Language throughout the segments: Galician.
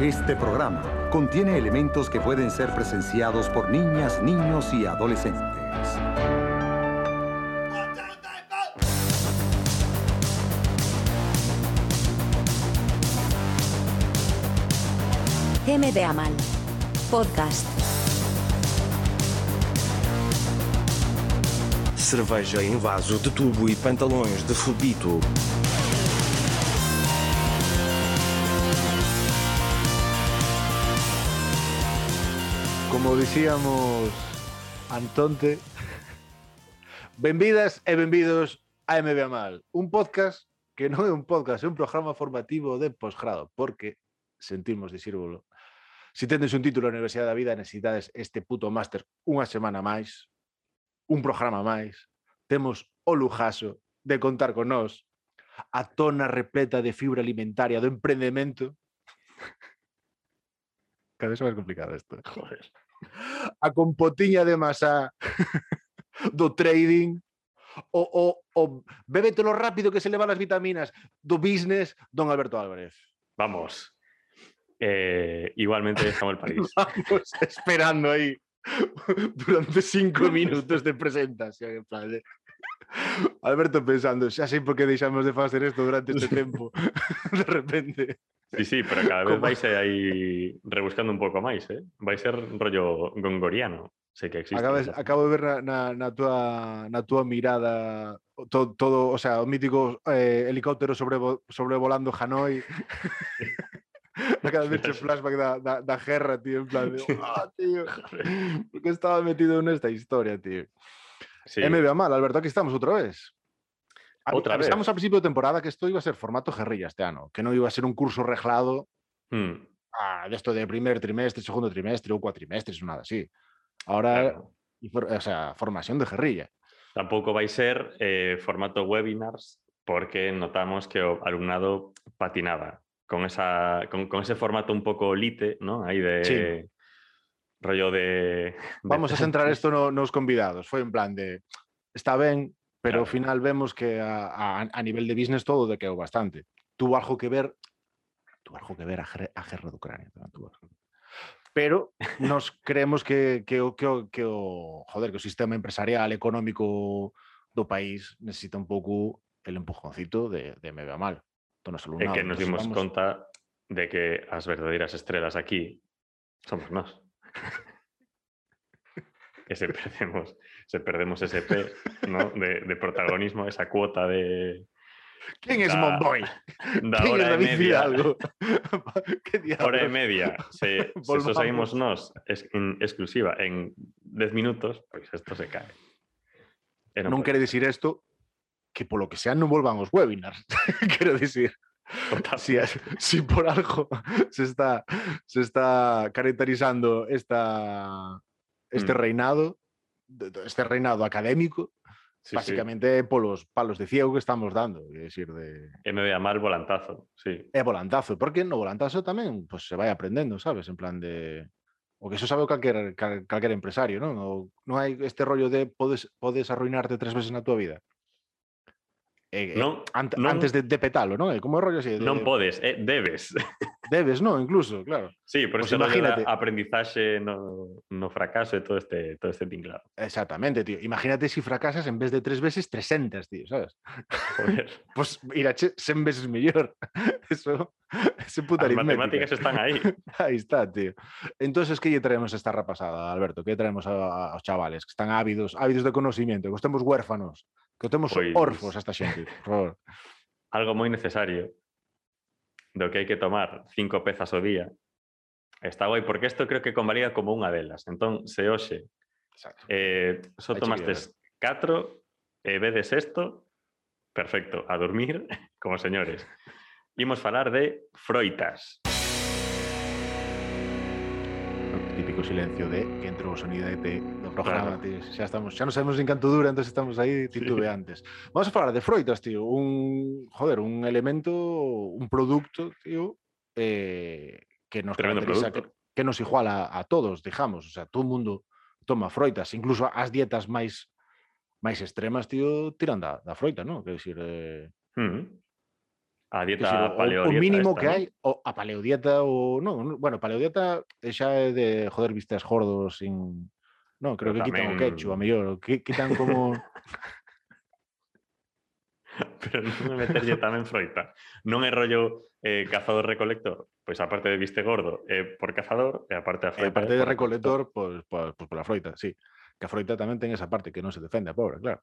Este programa contiene elementos que pueden ser presenciados por niñas, niños y adolescentes. MD Amal. Podcast. Cerveja em vaso de tubo e pantalões de fubito. como dicíamos Antonte, benvidas e benvidos a MB Mal, un podcast que non é un podcast, é un programa formativo de posgrado, porque sentimos disírvolo. Se si tendes un título na Universidade da Vida, necesitades este puto máster unha semana máis, un programa máis, temos o lujazo de contar con nós a tona repleta de fibra alimentaria do emprendemento Cada vez máis complicado isto. Joder. A compotiña de masa do trading, o, o, o bébetelo rápido que se le van as vitaminas do business, don Alberto Álvarez. Vamos. Eh, igualmente Samuel París. Vamos esperando aí durante cinco minutos de presentación. Alberto pensando, xa sei por que deixamos de facer isto durante este tempo. de repente. Sí, sí, pero cada vez vais aí rebuscando un pouco máis, eh? Vai ser rollo gongoriano. Sei que existe. Acabas, acabo de ver na, na, na, tua, na tua mirada todo, todo, o sea, o mítico eh, helicóptero sobre, sobrevolando Hanoi. a de vez flashback da, da, da guerra, tío, en plan de, ah, oh, tío, porque estaba metido nesta historia, tío. Sí. MBA mal, Alberto, aquí estamos outra vez. A- Outra vez. Avisamos a principio de temporada que isto iba a ser formato guerrilla este ano, que non iba a ser un curso reglado Hmm, de esto de primer trimestre, segundo trimestre ou cuatrimestres, nada así. Ahora, claro. o sea, formación de guerrilla. Tampouco vai ser eh, formato webinars porque notamos que o alumnado patinaba con esa con, con ese formato un pouco lite, ¿no? Aí de Sí. Rollo de, de Vamos a centrar isto no, nos convidados. Foi en plan de, está ben, pero ao Claro. final vemos que a, a, a nivel de business todo dequeu bastante. Tuvo algo que ver tuvo algo que ver a, a guerra de Ucrania. tamén tuvo algo. Pero nos creemos que, que, o, que, o, que o joder, que o sistema empresarial económico do país necesita un pouco el empujoncito de, de me vea mal. Do noso E que nos dimos vamos- conta de que as verdadeiras estrelas aquí somos nós. Ese perdemos, se perdemos ese P ¿no? de, de, protagonismo, esa cuota de. ¿Quién es Monboy? ¿Quién hora es y media. Algo? Hora y media. Si, si soseguimos nos es, en, exclusiva en 10 minutos, pues esto se cae. Eh, no, no quiere decir esto que por lo que sea no volvan los webinars. Quiero decir si, si por algo se está, se está caracterizando esta, este Mm. reinado, este reinado académico, Sí, básicamente polos palos de ciego que estamos dando, é decir, de sí. Me vea mal volantazo, sí. é volantazo, porque no volantazo tamén pues, se vai aprendendo, sabes, en plan de o que eso sabe cal, calquer empresario, non? O, non hai este rollo de podes, podes arruinarte tres veces na tua vida. Eh, eh, Non, ant, non- antes de, de petalo, non? É como rollo así, de, non podes, eh, debes. debes, non? Incluso, claro. Sí, por Pues eso imagínate. aprendizaxe no, no fracaso e todo este, todo este tinglado. Exactamente, tío. Imagínate si fracasas en vez de tres veces, 300, tío, sabes? Joder, Pues irache 100 veces mellor. Eso, ese puta as aritmética. matemáticas están aí. Ahí está, tío. Entonces, ¿qué traemos esta rapasada, Alberto? ¿Qué traemos a, a- aos chavales que están ávidos, ávidos de conocimiento, que estemos huérfanos, Que temos pois, orfos a esta xente, por favor. Algo moi necesario do que hai que tomar cinco pezas ao día está guai, porque isto creo que convalida como unha delas. Entón, se hoxe eh, só so tomastes eh. catro e vedes isto, perfecto, a dormir como señores. Imos falar de froitas. Froitas. silencio de entre de do programa, claro. tío, xa estamos, xa non sabemos en canto dura, entonces estamos aí titubeantes. Sí. Vamos a falar de froitas, tío, un, joder, un elemento, un producto, tío, eh, que nos Tremendo caracteriza, que, que nos iguala a todos, digamos, o sea, todo o mundo toma froitas, incluso as dietas máis máis extremas, tío, tiran da, da froita, non? Quer decir, eh, uh -huh. A dieta si, o- o, paleodieta mínimo esta, que ¿no? hai, o a paleodieta non, non, bueno, paleodieta é xa é de joder vistes gordos sin Non, creo Pero que quitan o quechu, a mellor, o quitan como Pero non é meterlle tamén froita. Non é rollo eh, cazador-recolector. Pois aparte de viste gordo, é por cazador e aparte a E froita. a parte é de recolector, pois, pois, pois pola froita, sí. Que a froita tamén ten esa parte que non se defende, a pobre, claro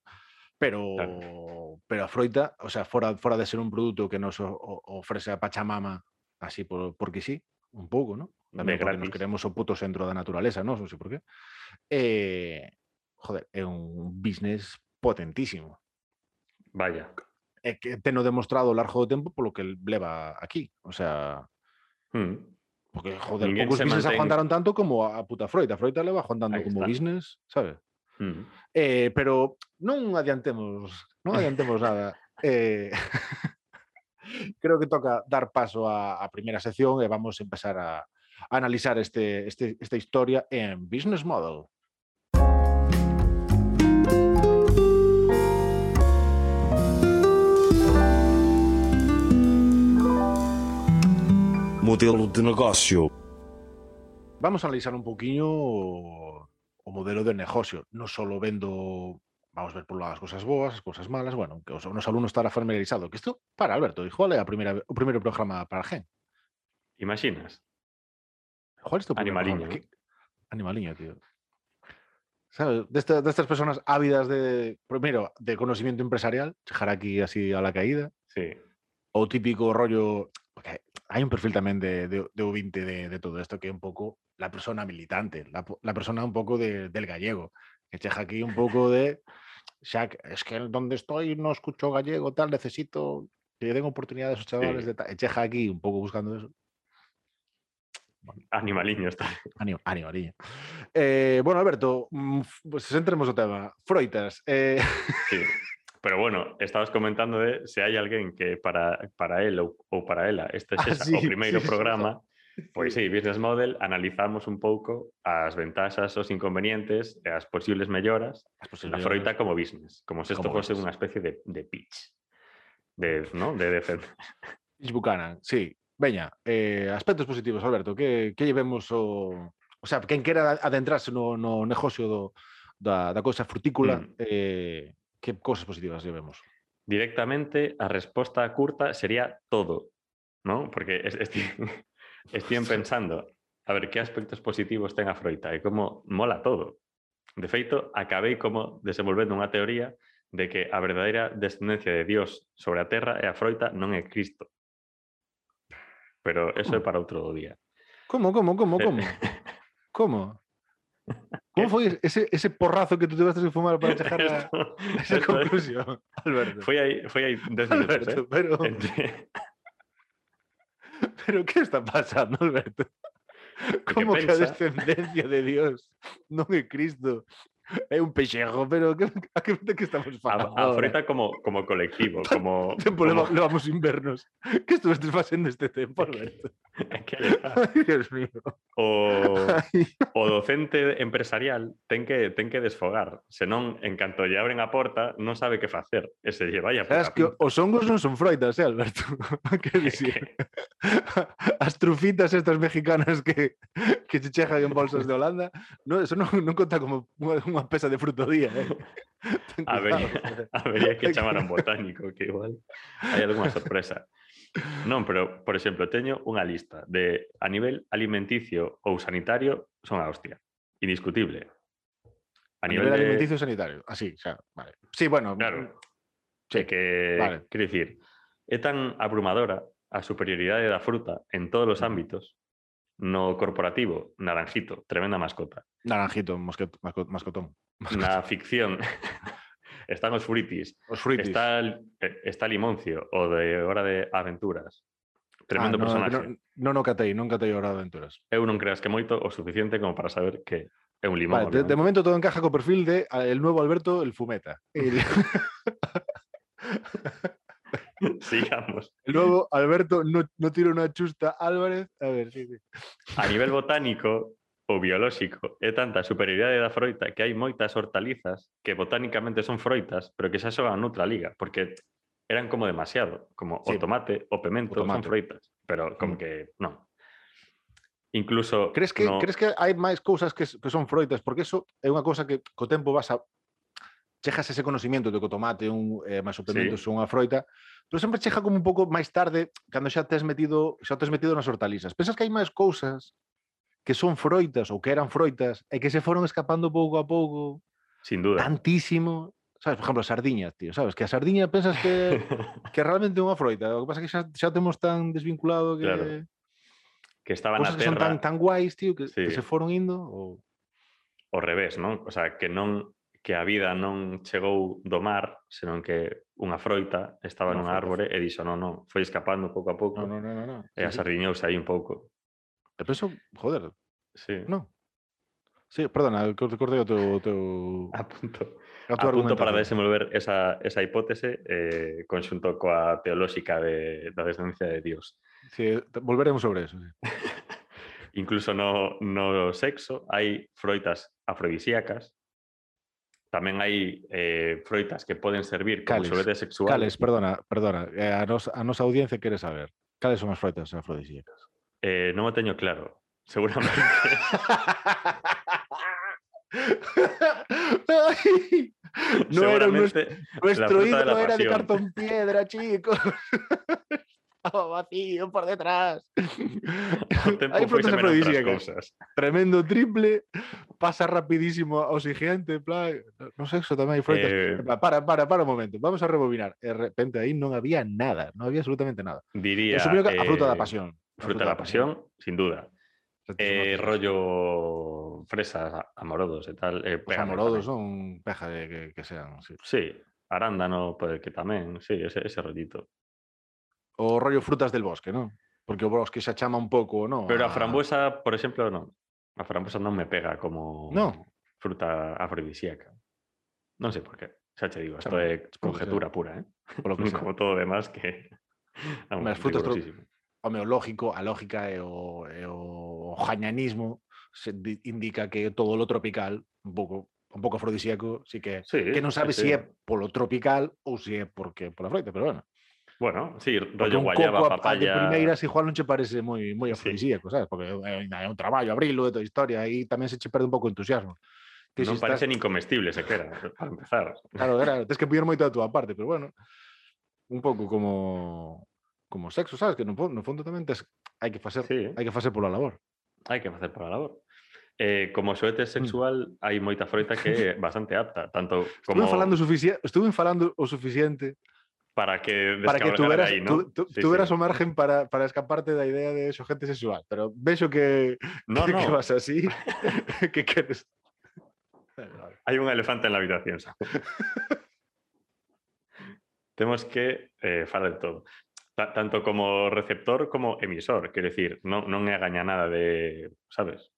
pero, claro. pero a Froita, o sea, fuera, fuera de ser un producto que nos ofrece a Pachamama así por, porque sí, un poco, ¿no? También porque nos queremos un puto centro de naturaleza, ¿no? No sé por qué. Eh, joder, es un business potentísimo. Vaya. Es que te lo he demostrado a lo largo de tiempo por lo que le va aquí. O sea. Hmm. Porque, joder, Ninguém pocos business mantén... aguantaron tanto como a, puta Freud. A Freud le va aguantando como está. business, ¿sabes? Mm. Eh, pero non adiantemos, non adiantemos nada. Eh, creo que toca dar paso á, á primeira sección e vamos a empezar a, a analizar este, este, esta historia en Business Model. Modelo de negócio. Vamos a analizar un poquinho o, modelo de negocio, non solo vendo, vamos a ver por as cosas boas, as cosas malas, bueno, que os, os alumnos estará familiarizado, que isto, para Alberto, igual é a primeira, o primeiro programa para a gen. Imaginas? Igual isto Animaliño, que- Animaliño, tío. Sabes, Desta- destas personas ávidas de, primeiro, de conocimiento empresarial, chegar aquí así a la caída, Sí. o típico rollo. Porque hay un perfil también de, de, de ouvinte de, de todo esto que es un poco la persona militante, la, persona un poco de- del gallego, que cheja aquí un poco de. Que- es que donde estoy no escucho gallego, tal, necesito que den oportunidades a esos chavales Sí. de tal. Cheja aquí un poco buscando eso. Animaliño está. Eh, bueno, Alberto, mm, pues entremos o tema. Froitas. Eh, Sí. Pero bueno, estabas comentando de se hai alguén que para, para él ou, ou para ela este sexa ah, sí, o primeiro sí, programa, pois sí, Business Model, analizamos un pouco as ventaxas, os inconvenientes, as posibles melloras, as posibles a froita como business, como se isto fose unha especie de, de pitch, de, ¿no? de defensa. Pitch Buchanan, sí. Veña, eh, aspectos positivos, Alberto, que, que llevemos o... O sea, quen quera adentrarse no, no negocio do, da, da cousa frutícola, mm. eh, que cousas positivas llevemos? Directamente, a resposta curta sería todo, ¿no? Porque es- esti estían pensando, a ver, que aspectos positivos ten a froita e como mola todo. De feito, acabei como desenvolvendo unha teoría de que a verdadeira descendencia de Dios sobre a terra e a froita non é Cristo. Pero eso é para outro día. Como, como, como, como? Como? ¿Cómo fue ese, ese porrazo que tú te vas a fumar para dejar esa esto, conclusión, Alberto? Fue ahí, fue ahí dos minutos, Alberto, ¿eh? pero, pero ¿qué está pasando, Alberto? ¿Cómo que a descendencia de Dios, no de Cristo, es un pellejo, pero ¿a qué, de qué estamos hablando? Ahorita como, como colectivo, como... Como... Le, vamos invernos. ¿Qué estuviste haciendo este tiempo, Alberto? Que. Ai, Dios mío. o, o docente empresarial ten que ten que desfogar, senón en canto lle abren a porta non sabe que facer, e se lle vai a Sabes que os hongos non son froitas, eh, Alberto? que dicir? As trufitas estas mexicanas que, que se chejan en bolsas de Holanda, no, eso non, non conta como unha, pesa de fruto día, eh? Habería, habería que chamar a un botánico, que igual hai algunha sorpresa. Non, pero, por exemplo, teño unha lista de a nivel alimenticio ou sanitario son a hostia. Indiscutible. A A, nivel, nivel, de, alimenticio sanitario. Así, xa, vale. Sí, bueno, Claro. Sí, que, vale. quero dicir, é tan abrumadora a superioridade da fruta en todos os ámbitos. No corporativo, naranjito, tremenda mascota. naranjito, mascotón. Na ficción están os fruitis, Os fruitis. está, eh, está Limoncio, o de Hora de Aventuras. Tremendo Ah, no, personaje. No, no, non catei, non catei Hora de Aventuras. Eu non creas que moito o suficiente como para saber que é un limón. Vale, de, momento todo encaja co perfil de ah, el nuevo Alberto, el fumeta. El, Sigamos. el nuevo Alberto no, no tira una chusta Álvarez. A ver, sí, sí. A nivel botánico o biolóxico é tanta a superioridade da froita que hai moitas hortalizas que botánicamente son froitas, pero que xa xogan noutra liga, porque eran como demasiado, como sí. o tomate, o pemento, o tomate. son froitas, pero como mm. que non. Incluso Crees que no... crees que hai máis cousas que, que son froitas, porque eso é unha cousa que co tempo vas a chejas ese conocimiento de que o tomate un eh, máis o pemento sí. son unha froita, pero sempre chega como un pouco máis tarde, cando xa tes metido, xa tes metido nas hortalizas. Pensas que hai máis cousas que son froitas ou que eran froitas e que se foron escapando pouco a pouco Sin duda. tantísimo sabes, por exemplo, a sardiña, tío, sabes, que a sardiña pensas que, que realmente é unha froita, o que pasa é que xa, xa temos tan desvinculado que... Claro. Que estaban na terra... Que son tan, tan guais, tío, que, sí. que se foron indo ou... O revés, non? O sea, que non que a vida non chegou do mar, senón que unha froita estaba nunha árbore e dixo, non, non, foi escapando pouco a pouco. Non, non, non, non. E a sardiñouse aí un pouco. E penso, joder, sí. No. Sí, perdona, cortei o teu... teu... Apunto. A tua Apunto para desenvolver esa, esa hipótese eh, conxunto coa teolóxica de, da descendencia de Dios. Sí, volveremos sobre eso. Sí. Incluso no, no sexo hai froitas afrodisíacas, tamén hai eh, froitas que poden servir como cales, sobrete sexuales. Cales, perdona, perdona, eh, a, nos, a nosa audiencia quere saber, cales son as froitas afrodisíacas? Eh, no me teño claro, seguramente. No era nuestro, nuestro de era de cartón piedra, chicos. Estaba vacío por detrás. Hay frutas afrodisíacas. Cosas. Tremendo triple, pasa rapidísimo a oxigente. No sé, eso también hay frutas. Eh, para, para, para un momento. Vamos a rebobinar. De repente ahí no había nada, no había absolutamente nada. Diría. A eh, fruta de la pasión. Fruta da pasión, sin duda. Eh, rollo fresas, amorodos e tal. Eh, pégame amorodos son peja de que, que sean, sí. Sí, arándano pode que tamén, sí, ese, ese rollito. O rollo frutas del bosque, non? Porque o bosque xa chama un pouco, non? Pero a frambuesa, por exemplo, non. A frambuesa non me pega como No. fruta afrodisíaca. Non sei por qué. Xa che digo, isto Chama, é supongo que conjetura pura, eh? Polo que sea. Como todo demás que... Hombre, as frutas tro- rigorosísimo. Home, o lógico, a lógica e o, e o jañanismo se di- indica que todo lo tropical, un pouco un pouco afrodisíaco, sí que Sí, que non sabe sí, se sí. é polo tropical ou se é porque pola froita, pero bueno. Bueno, sí, rollo un guayaba, coco a- a de papaya... primeiras igual non che parece moi moi Sí. afrodisíaco, sabes? Porque é, é un traballo abrilo de toda a historia aí tamén se che perde un pouco o entusiasmo. Que non si estás- parece nin comestible, sequera, para empezar. Claro, claro, tens que poñer moito da túa parte, pero bueno, un pouco como como sexo, sabes? Que no, no fondo tamén tes, hai que facer, sí. hai que facer pola labor. Hai que facer pola labor. Eh, como xoete mm. sexual mm. hai moita froita que é bastante apta, tanto como Estuve falando suficiente, estuve falando o suficiente para que para que tuveras, aí, ¿no? tu, tu, sí, tuveras sí. o margen para, para escaparte da idea de xogente sexual, pero vexo que no, que, no. que vas así, que queres. Hai un elefante en la habitación, ¿sabes? Temos que eh, falar de todo. Ta- tanto como receptor como emisor, quero decir, non, non é a gaña nada de, sabes?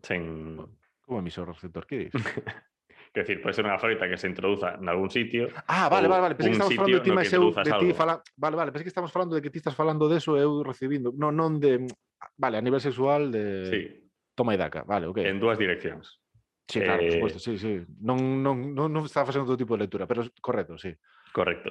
Sen, Como emisor receptor, que quero decir, pode ser unha froita que se introduza en algún sitio Ah, vale, vale, vale, pensei que estamos falando de ti, que eu de ti fala... Vale, vale, pensei que estamos falando de que ti estás falando de eso e eu recibindo. Non, non de... Vale, a nivel sexual de... sí, Toma e daca, vale, ok. en dúas direccións. Sí, claro, por eh, supuesto, sí, sí. Non, non, non, non estaba facendo todo tipo de lectura, pero correcto, sí. Correcto.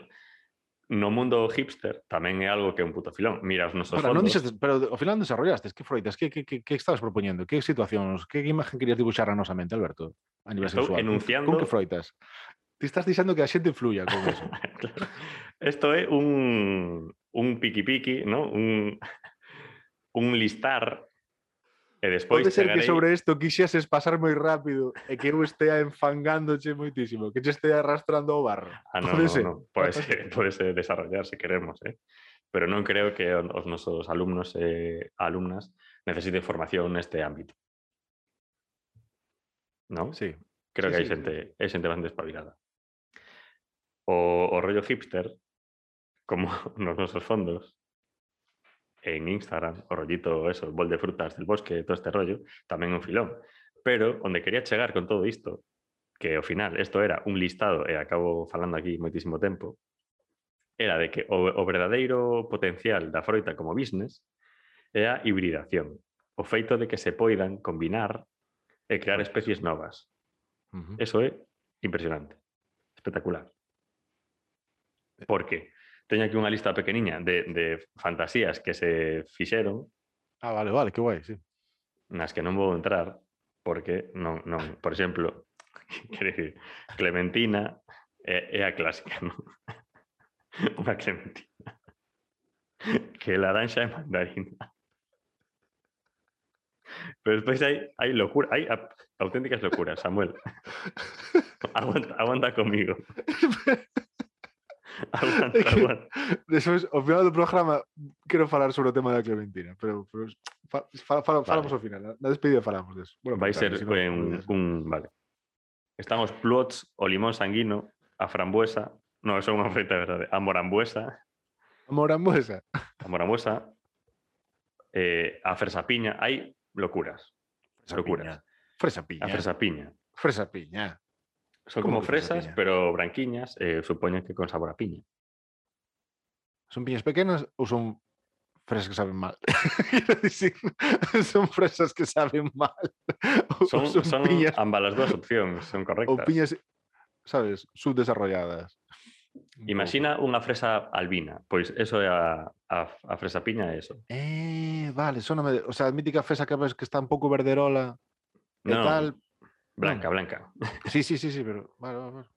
No mundo hipster tamén é algo que é un puto filón. Mira os nosos Ahora, non fondos. dixestes, pero ao final desarrollastes, que froitas, que, que, que, que estabas propoñendo, que situacións, que imagen querías dibuixar a nosa mente, Alberto, a nivel Estou sexual? Con- enunciando- Con que froitas? Ti estás dixendo que a xente fluya con eso. Claro. Esto é un, un piqui-piqui, ¿no? Un, un listar E despois Pode ser chegarei... que sobre isto quixeses pasar moi rápido e que eu estea enfangándoche moitísimo, que che estea arrastrando ao barro. Ah, non, pode ser. No. Pode, ser, pode ser desarrollar se queremos, eh? pero non creo que os nosos alumnos e alumnas necesiten formación neste ámbito. Non? Sí. Creo sí, que hai sí. xente, hai xente bastante espabilada. O, o rollo hipster, como nos nosos fondos, en Instagram, o rollito, eso, bol de frutas del bosque, todo este rollo, tamén un filón. Pero onde quería chegar con todo isto, que ao final isto era un listado, e acabo falando aquí moitísimo tempo, era de que o, o verdadeiro potencial da froita como business é a hibridación. O feito de que se poidan combinar e crear especies novas. Eso é impresionante. Espectacular. Por qué? Tengo aquí una lista pequeña de, de, fantasías que se fixeron. Ah, vale, vale, qué guay, sí. las que no voy a entrar porque, no, no, por ejemplo, Clementina es eh, la clásica, ¿no? una Clementina. que la naranja es mandarina. Pero después hay, hay locura, hay auténticas locuras, Samuel. aguanta, aguanta conmigo. Aguanta, aguanta. Despois, ao final do programa, quero falar sobre o tema da Clementina, pero, pero fa, fa, fa, falamos ao final. Na- Na despedida falamos deso. Bueno, Vai claro, ser si no, un, Vale. Están os plots, o limón sanguino, a frambuesa. No, eso é unha feita de verdade. A morambuesa. Morambuesa. A morambuesa. Eh, a fresa piña. Hai locuras. Fresa Locuras. piña. Fresa piña. A fresa piña. Fresa piña. Son Como fresas, pero branquiñas. Eh, supoñen que con sabor a piña. Son piñas pequenas ou son fresas que saben mal? Quero dicir, son fresas que saben mal. Ou Son, son piñas, ambas as dúas opcións. Son ou correctas. piñas, sabes, subdesarrolladas. Imagina unha fresa albina. Pois eso é a, a, a fresa piña é eso. Eh, vale, soname, de- o sea, a mítica fresa que ves que está un pouco verderola e No, tal. Blanca, blanca. Sí, sí, sí, sí, pero vale, vale, vale.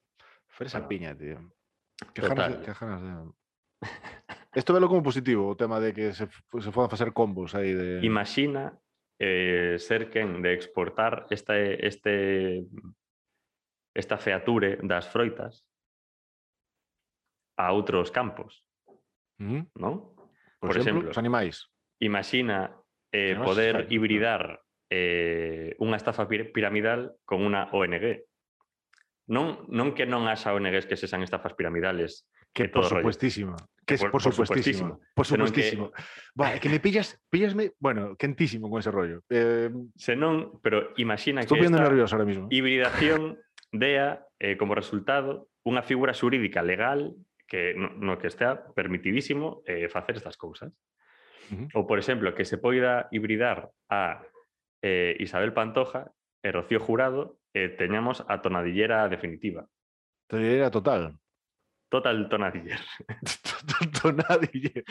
Fresa Bueno. piña, tío. Que ganas, de, ganas. Esto velo como positivo, o tema de que se, f- se podan facer combos aí de... Imagina eh, ser quen de exportar este, este, esta feature das froitas a outros campos, Ujú. non? Por, por exemplo, exemplo, os animais. Imagina eh, poder hibridar eh, unha estafa piramidal con unha ONG. Non, non que non haxa ONGs que sexan estafas piramidales. Que, que por supuestísimo. Rollo. Que es por, por supuestísimo. Por supuestísimo. Que... Va, que me pillas, pillasme, bueno, quentísimo con ese rollo. Eh... Senón, pero imagina Estoy que esta nervioso ahora mismo. hibridación dea eh, como resultado unha figura xurídica legal que no, no que estea permitidísimo eh, facer estas cousas. Uh -huh. Ou, por exemplo, que se poida hibridar a eh, Isabel Pantoja e Rocío Jurado e teñamos a tonadillera definitiva. Diría total. Total tonadiller. Tonadille.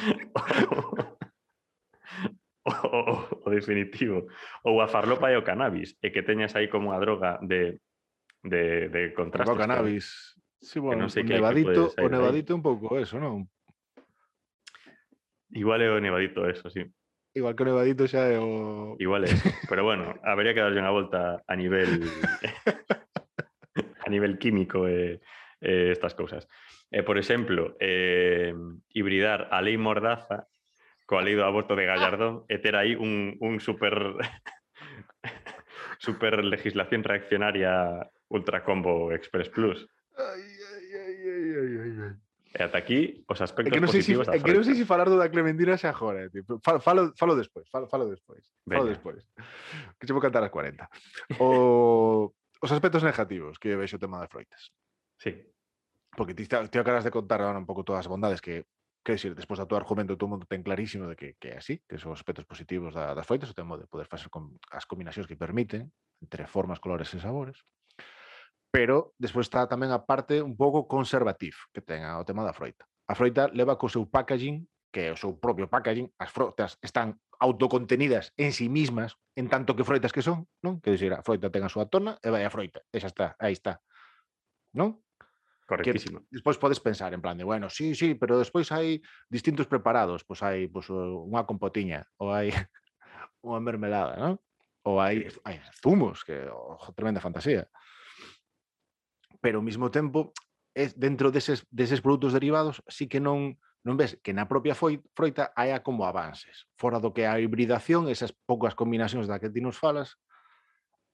o, o, o definitivo. Ou a farlopa e o cannabis. E que teñas aí como a droga de, de, de contraste. Cannabis. Sí, bueno, non sei o nevadito, o nevadito un pouco eso, non? Igual é o nevadito eso, sí. Igual que o nevadito xa é o... Igual é eso. Pero bueno, habría que darlle unha volta a nivel a nivel químico e eh, estas cousas. Eh, por exemplo, eh, hibridar a lei Mordaza coa lei do aborto de Gallardón e ter aí un, un super super legislación reaccionaria ultracombo Express Plus. Ai, ai, ai, ai, ai, ai, ai. E ata aquí os É aspectos que non sei se positivos da é que non sei se falar do da Clementina xa agora, eh, pero Falo, falo, falo despois, falo, falo despois. Falo despois. Que che vou cantar as 40. O, os aspectos negativos que vexo o tema das froitas. Sí. Porque ti, te acabas de contar ahora un pouco todas as bondades que que decir, despois do teu argumento todo o mundo ten clarísimo de que, que é así, que son os aspectos positivos da, das froitas, o tema de poder facer con, as combinacións que permiten entre formas, colores e sabores. Pero despois está tamén a parte un pouco conservativa que ten o tema da froita. A froita leva co seu packaging, que é o seu propio packaging, as froitas están autocontenidas en sí mismas, en tanto que froitas que son, non? Que dicir, a froita ten a súa tona e vai a froita, e xa está, aí está. Non? Correctísimo. Que despois podes pensar en plan de, bueno, sí, sí, pero despois hai distintos preparados, pois hai pois, unha compotiña, ou hai unha mermelada, non? Ou hai, hai zumos, que oh, tremenda fantasía pero ao mesmo tempo dentro deses, deses produtos derivados sí que non non ves que na propia froita hai como avances. Fora do que a hibridación, esas poucas combinacións da que ti nos falas,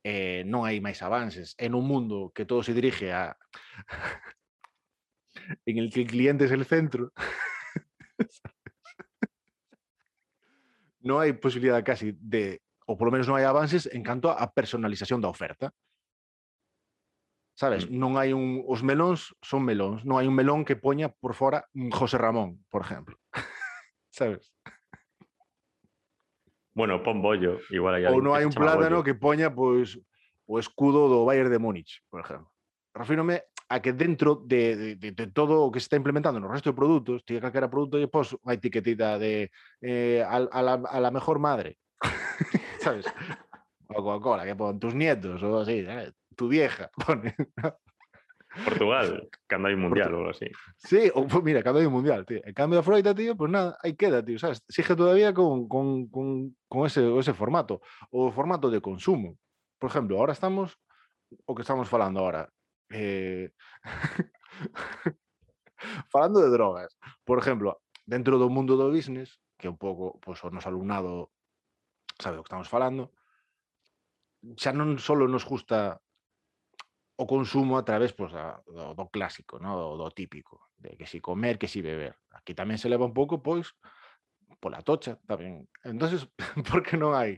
eh, non hai máis avances. En un mundo que todo se dirige a... en el que el cliente es el centro, non hai posibilidad casi de, ou polo menos non hai avances en canto a personalización da oferta. Sabes, mm. non hai un os melóns son melóns, non hai un melón que poña por fora un José Ramón, por exemplo. sabes? Bueno, pon bollo, igual hai Ou non hai un plátano bollo. que poña pois o escudo do Bayern de Múnich, por exemplo. Refírome a que dentro de, de, de, de todo o que se está implementando no resto de produtos, ti calquera produto lle pos unha etiquetita de eh, a, a, la, a la mejor madre. sabes? O Coca-Cola, que pon tus nietos ou así, ¿sabes? Tu vieja, pone. Portugal, cando hai un mundial ou algo así. Sí, ou pues mira, cando hai un mundial, tío. En cambio da froita, tío, pues nada, aí queda, tío, sabes? Sigue todavía con, con, con, con ese, ese formato, o formato de consumo. Por exemplo, ahora estamos, o que estamos falando ahora, eh, falando de drogas, por exemplo, dentro do mundo do business, que un pouco pues, o noso alumnado sabe o que estamos falando, xa non só nos gusta o consumo a través pois, a, do, do clásico, no? do, do típico, de que si comer, que si beber. Aquí tamén se leva un pouco, pois, pola tocha tamén. entonces por que non hai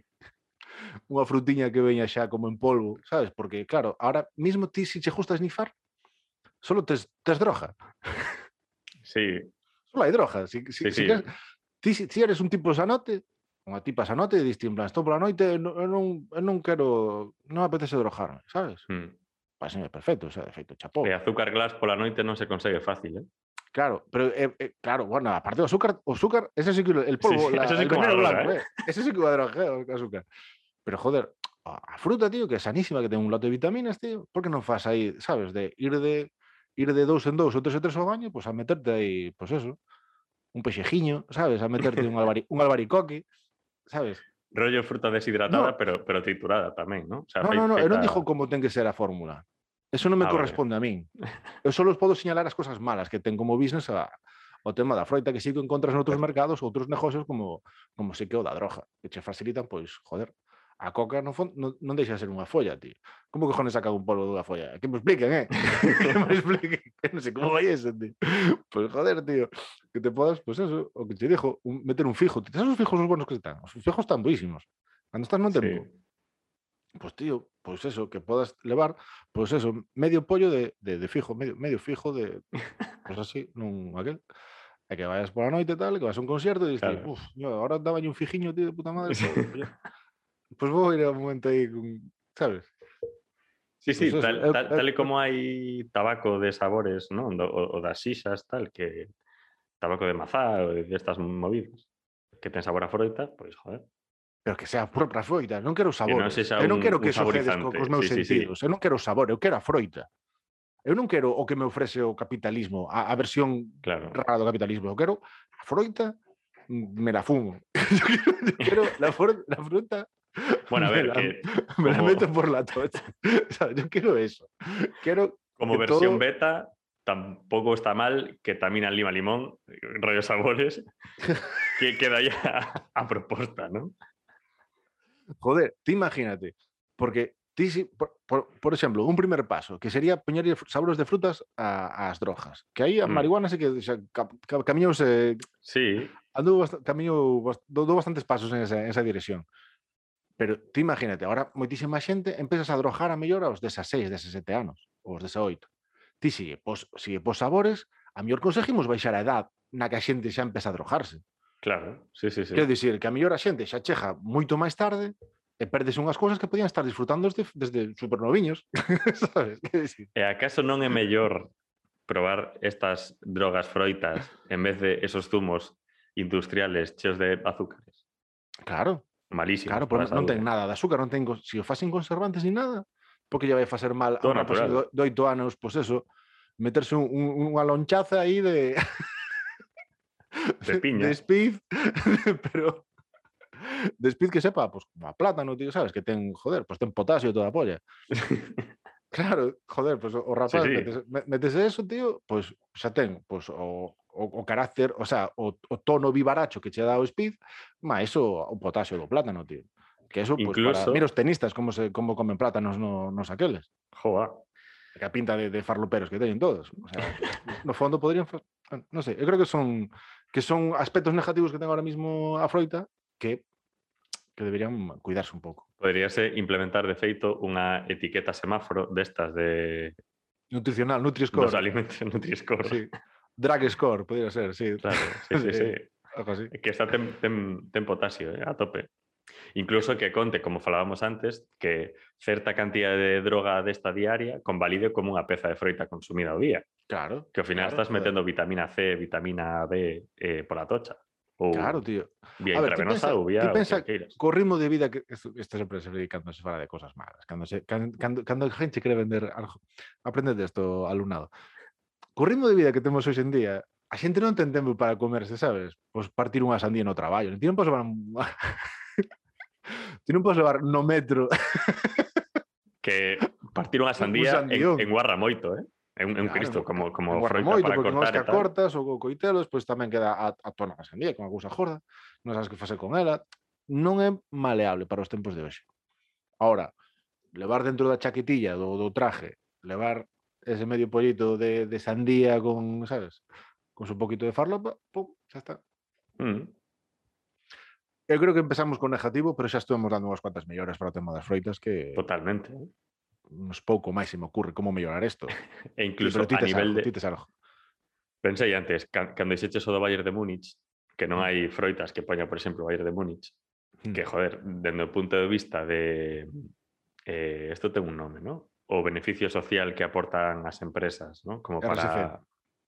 unha frutiña que veña xa como en polvo, sabes? Porque, claro, ahora mismo ti, se si che gusta snifar, solo tes, tes droga. Sí. Solo hai droga. Si, si, sí, si, sí. Queres, ti, si eres un tipo sanote, unha tipa sanote, diste en plan, estou pola noite, non, non, non quero, non apetece drogarme, sabes? Mm. Parece perfecto, o sea, de feito, chapó. E azúcar glass pola noite non se consegue fácil, eh? Claro, pero eh, eh, claro, bueno, aparte do azúcar, o azúcar, ese sí que el polvo, sí, la- eso sí el veneno blanco, eh. Ese sí que va a o azúcar. Pero joder, a fruta, tío, que é sanísima, que ten un lote de vitaminas, tío, por que non fas aí, sabes, de ir de ir de dous en dous ou tres en tres ao baño, pues a meterte pois pues eso, un pexejiño, sabes, a meterte un, albari, un albaricoque, sabes? Rollo fruta deshidratada, No. pero, pero triturada tamén, ¿no? O sea, No, no, no, non feita- dixo como ten que ser a fórmula. Eso non me Ah, vale. corresponde a min. Eu só os podo señalar as cosas malas que ten como business a, o tema da froita que sí que encontras noutros mercados, outros negocios como como se que o da droga, que che facilitan, pois, joder, a coca no fon, non, non deixa de ser unha folla, tío. Como que jones saca un polvo dunha folla? Que me expliquen, eh? que me expliquen. Que non sei como vai eso, tío. Pois, joder, tío, que te podas, pois eso, o que te dixo, un, meter un fijo. Ti sabes os fijos os buenos que están? Os fijos están buísimos. Cando estás no Sí. tempo, pues tío, pues eso, que puedas levar, pues eso, medio pollo de, de, de fijo, medio, medio fijo de, pues así, non aquel. E que vayas por la noite e tal, que vas a un concierto e dices, Claro. uff, yo, ahora daba un fijiño, tío, de puta madre. Pues, pues vou a ir a un momento con, sabes? Sí, sí, Pues tal, eu- tal, eu- tal e como hai tabaco de sabores, ¿no? O, o das xixas, tal, que tabaco de mazá ou de estas movidas, que ten sabor a froita, pois, joder. Pero que sea propia froita, non quero sabor. non sexa eu non quero un que sojedes co, cos meus Sí, sí, sí. sentidos. Eu non quero sabor, eu quero a froita. Eu non quero o que me ofrece o capitalismo, a, a versión Claro. rara do capitalismo. Eu quero a froita, me la fumo. Yo quiero, yo quiero la, for- la fruta, Bueno, a me ver, la, que me la como- meto por la tocha. O sea, yo quiero eso. Quiero como versión todo- beta tampouco está mal que tamina lima limón, rollo sabores, que queda ya a proposta, ¿no? Joder, ti imagínate, porque por, por, por exemplo, un primer paso, que sería poñer sabores de frutas a, ás drogas. Que aí a Mm. marihuana se que ca, ca, camiñouse, Sí, andou bast, camiñou, bast, dou bastantes pasos en esa, en esa dirección. Pero tú imagínate, ahora moitísima xente empezas a drojar a mellor aos 16, 17 anos, ou aos 18. Ti sigue, pos, sigue pos sabores, a mellor conseguimos baixar a edad na que a xente xa empeza a drojarse. Claro, sí, sí, sí. Quero dicir que a mellor a xente xa chega moito máis tarde e perdes unhas cousas que podían estar disfrutando desde, desde supernoviños, sabes? Que decir? E acaso non é mellor probar estas drogas froitas en vez de esos zumos industriales cheos de azúcares? Claro, Malísimos. claro, a non ten nada de azúcar, non ten, cos- si o fas sin conservantes ni nada, porque lle vai facer mal a unha natural. de oito anos, pois eso, meterse un, un, unha lonchaza aí de De piña. de speed, pero de speed que sepa, pues como a plátano, tío, sabes, que ten, joder, pues ten potasio toda a polla. Claro, joder, pues o rapaz, sí. metes, me- metes eso, tío, pues xa ten pues, o, o, o carácter, o sea, o, o tono vivaracho que che dá o speed, má eso o potasio do plátano, tío. Que eso, pues, para, Incluso- mira os tenistas como se como comen plátanos no, nos aqueles. Joa. Que a pinta de, de farloperos que teñen todos. O sea, no fondo podrían, no sei, eu creo que son que son aspectos negativos que ten ahora mismo a froita que que deberían cuidarse un pouco. Poderíase implementar de feito unha etiqueta semáforo destas de Nutricional, Nutri-Score. dos alimentos Nutri-Score. Sí. Drag Score, podría ser, sí. Claro, sí, sí, sí. Algo así. Que esta ten, ten, ten potasio, eh, a tope. Incluso que conte, como falábamos antes, que certa cantidad de droga desta diaria convalide como unha peza de froita consumida ao día. Claro. Que ao final claro, estás metendo vitamina C, vitamina B eh, pola tocha. Ou Claro, tío. vía A ver, intravenosa pensa- ou vía ti que. Co ritmo de vida que isto, sempre se ve cando se fala de cosas malas, cando se cando, cando, cando a gente quere vender algo. Aprende desto, alumnado. co ritmo de vida que temos hoxe en día, a xente non ten tempo para comerse, sabes? Pois partir unha sandía no traballo. Ti non podes levar... Un... Ti non podes levar no metro. que partir unha sandía un en, en guarra moito, eh? É un, é un claro, cristo como, como froita moito, para cortar. Porque non que cortas ou co coitelos, pois tamén queda a, a tona a sandía, con a cousa jorda. Non sabes que facer con ela. Non é maleable para os tempos de hoxe. Ahora, levar dentro da chaquetilla, do, do traje, levar ese medio pollito de, de sandía con, sabes, con su poquito de farlopa, pum, xa está. Mm. Eu creo que empezamos con negativo, pero xa estuvemos dando unhas cuantas melloras para o tema das froitas que Totalmente. uns pouco máis se me ocurre como mellorar isto. E incluso Pero a nivel algo, de... algo. Pensei antes, ca- cando dixeches o do Bayern de Múnich, que non Mm. hai froitas que poña, por exemplo, o Bayern de Múnich, Mm. que, joder, dende o punto de vista de... Eh, esto ten un nome, ¿no? O beneficio social que aportan as empresas, ¿no? Como para... RSC.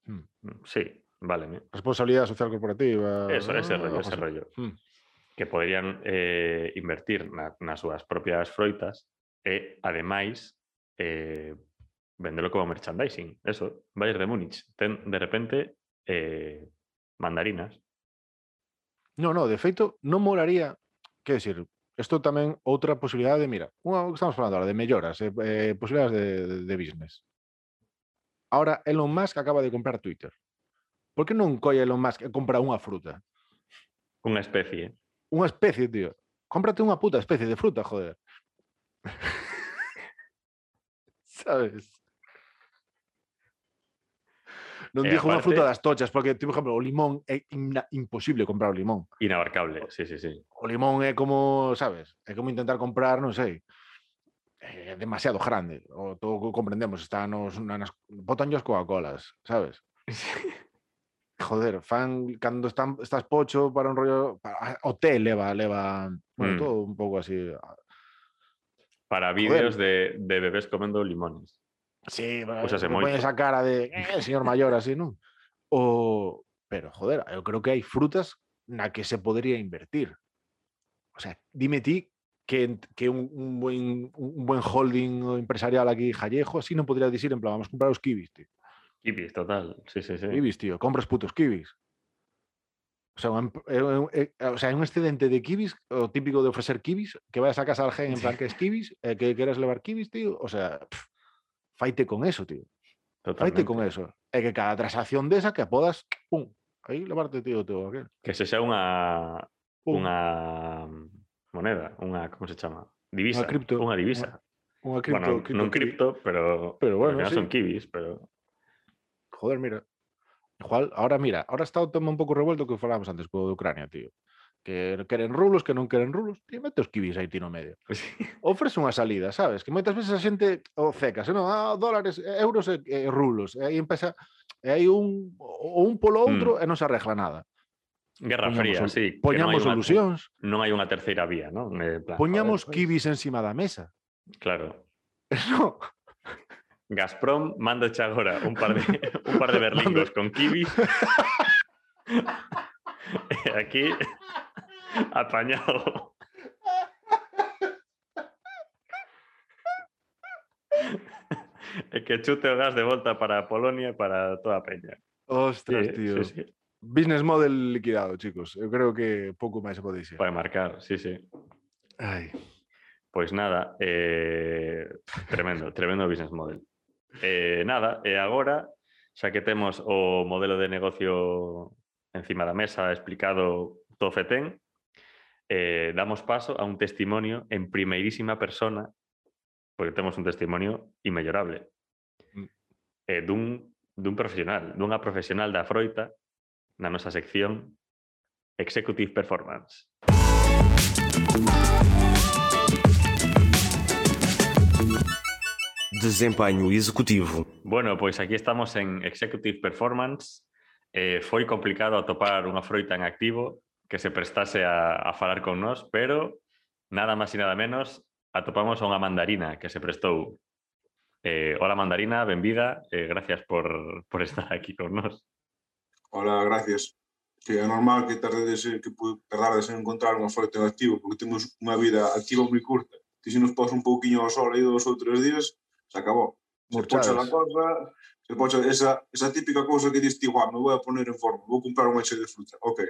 Mm. Mm, Sí, vale. ¿no? Responsabilidade social corporativa. Eso, ese ah, rollo, algo ese así. rollo. Mm. Que poderían eh, invertir na, nas súas propias froitas e, ademais, eh, vendelo como merchandising. Eso, Bayern de Múnich. Ten, de repente, eh, mandarinas. No, no, de feito, non molaría, que decir, isto tamén outra posibilidade de, mira, unha estamos falando ahora, de melloras, eh, eh, posibilidades de, de, de business. Ahora, Elon Musk acaba de comprar Twitter. Por que non colle Elon Musk e compra unha fruta? Unha especie. Unha especie, tío. Cómprate unha puta especie de fruta, joder. Sabes? Non E dixo unha aparte- fruta das tochas, porque, por exemplo, o limón ina- imposible comprar o limón. Inabarcable, sí, sí, sí. o limón é como, sabes? É como intentar comprar, non sei, é demasiado grande. O todo comprendemos, está nos na- nas Coca-Colas, sabes? Joder, fan cando están estás pocho para un rollo para, o té leva leva, bueno, Mm. todo un pouco así. Para vídeos de, de bebés comendo limones. Sí, Úsase que moito. poñes a cara de eh, señor maior así, non? O pero joder, eu creo que hai frutas na que se podría invertir. O sea, dime ti que, que un, un buen, un buen holding empresarial aquí jallejo así non podría decir en plan, vamos a comprar os kibis, tío. Kibis, total. Sí, sí, sí. Kibis, tío, compras putos kibis. O sea, un, é un- é- o sea, un excedente de kibis, o típico de ofrecer kibis, que vayas a casa al gen en plan que es kibis, eh, que queres levar kibis, tío, o sea, pff, faite con eso, tío. Faite Totalmente. con eso. É que cada transacción desa que podas, pum, aí levarte, tío, todo aquel. Que se xa unha Pum, unha moneda, unha como se chama? Divisa, cripto, unha divisa. unha cripto, bueno, non kibi. cripto, pero Pero bueno, sí. son kibis, pero Joder, mira. Igual, ahora mira, ahora está o tema un pouco revuelto que falábamos antes co de Ucrania, tío. Que queren rulos, que non queren rulos, tío, mete os kibis aí ti no medio. Ofrece unha salida, sabes? Que moitas veces a xente o ceca, se non, ah, dólares, eh, euros e, e rulos. E aí empeza, e un, o un polo outro e non se arregla nada. Guerra Poñamos Fría, sí. non Poñamos unha- solucións, Non hai unha terceira vía, non? Eh, en plan, poñamos joder, pois, kibis encima da mesa. Claro. No, Gazprom, mándoche agora un par de, un par de berlingos con kibis. e aquí, apañado. e que chute o gas de volta para Polonia e para toda peña. Ostras, Sí, tío. sí, sí. Business model liquidado, chicos. Eu creo que pouco máis pode dicir. Pode marcar, sí, sí. Ai. Pois nada, eh, tremendo, tremendo business model. Eh, nada, e agora, xa que temos o modelo de negocio encima da mesa explicado todo fetén, eh, damos paso a un testimonio en primeirísima persona, porque temos un testimonio inmellorable, Mm. eh, dun, dun profesional, dunha profesional da froita na nosa sección Executive Performance. Desempenho executivo. Bueno, pois aquí estamos en Executive Performance. Eh, foi complicado atopar unha froita en activo que se prestase a, a falar con nós, pero nada máis e nada menos atopamos a unha mandarina que se prestou. Eh, hola mandarina, benvida, eh, gracias por, por estar aquí con nós. Hola, gracias. Que é normal que tardedes que tardedes en encontrar unha foto en activo, porque temos unha vida activa moi curta. Ti se nos pos un pouquiño ao sol aí dos ou tres días, se acabou. Se pocha la cosa, se pocha esa, esa típica cousa que dis ti, me vou a poner en forma, vou comprar unha xe de fruta. Ok,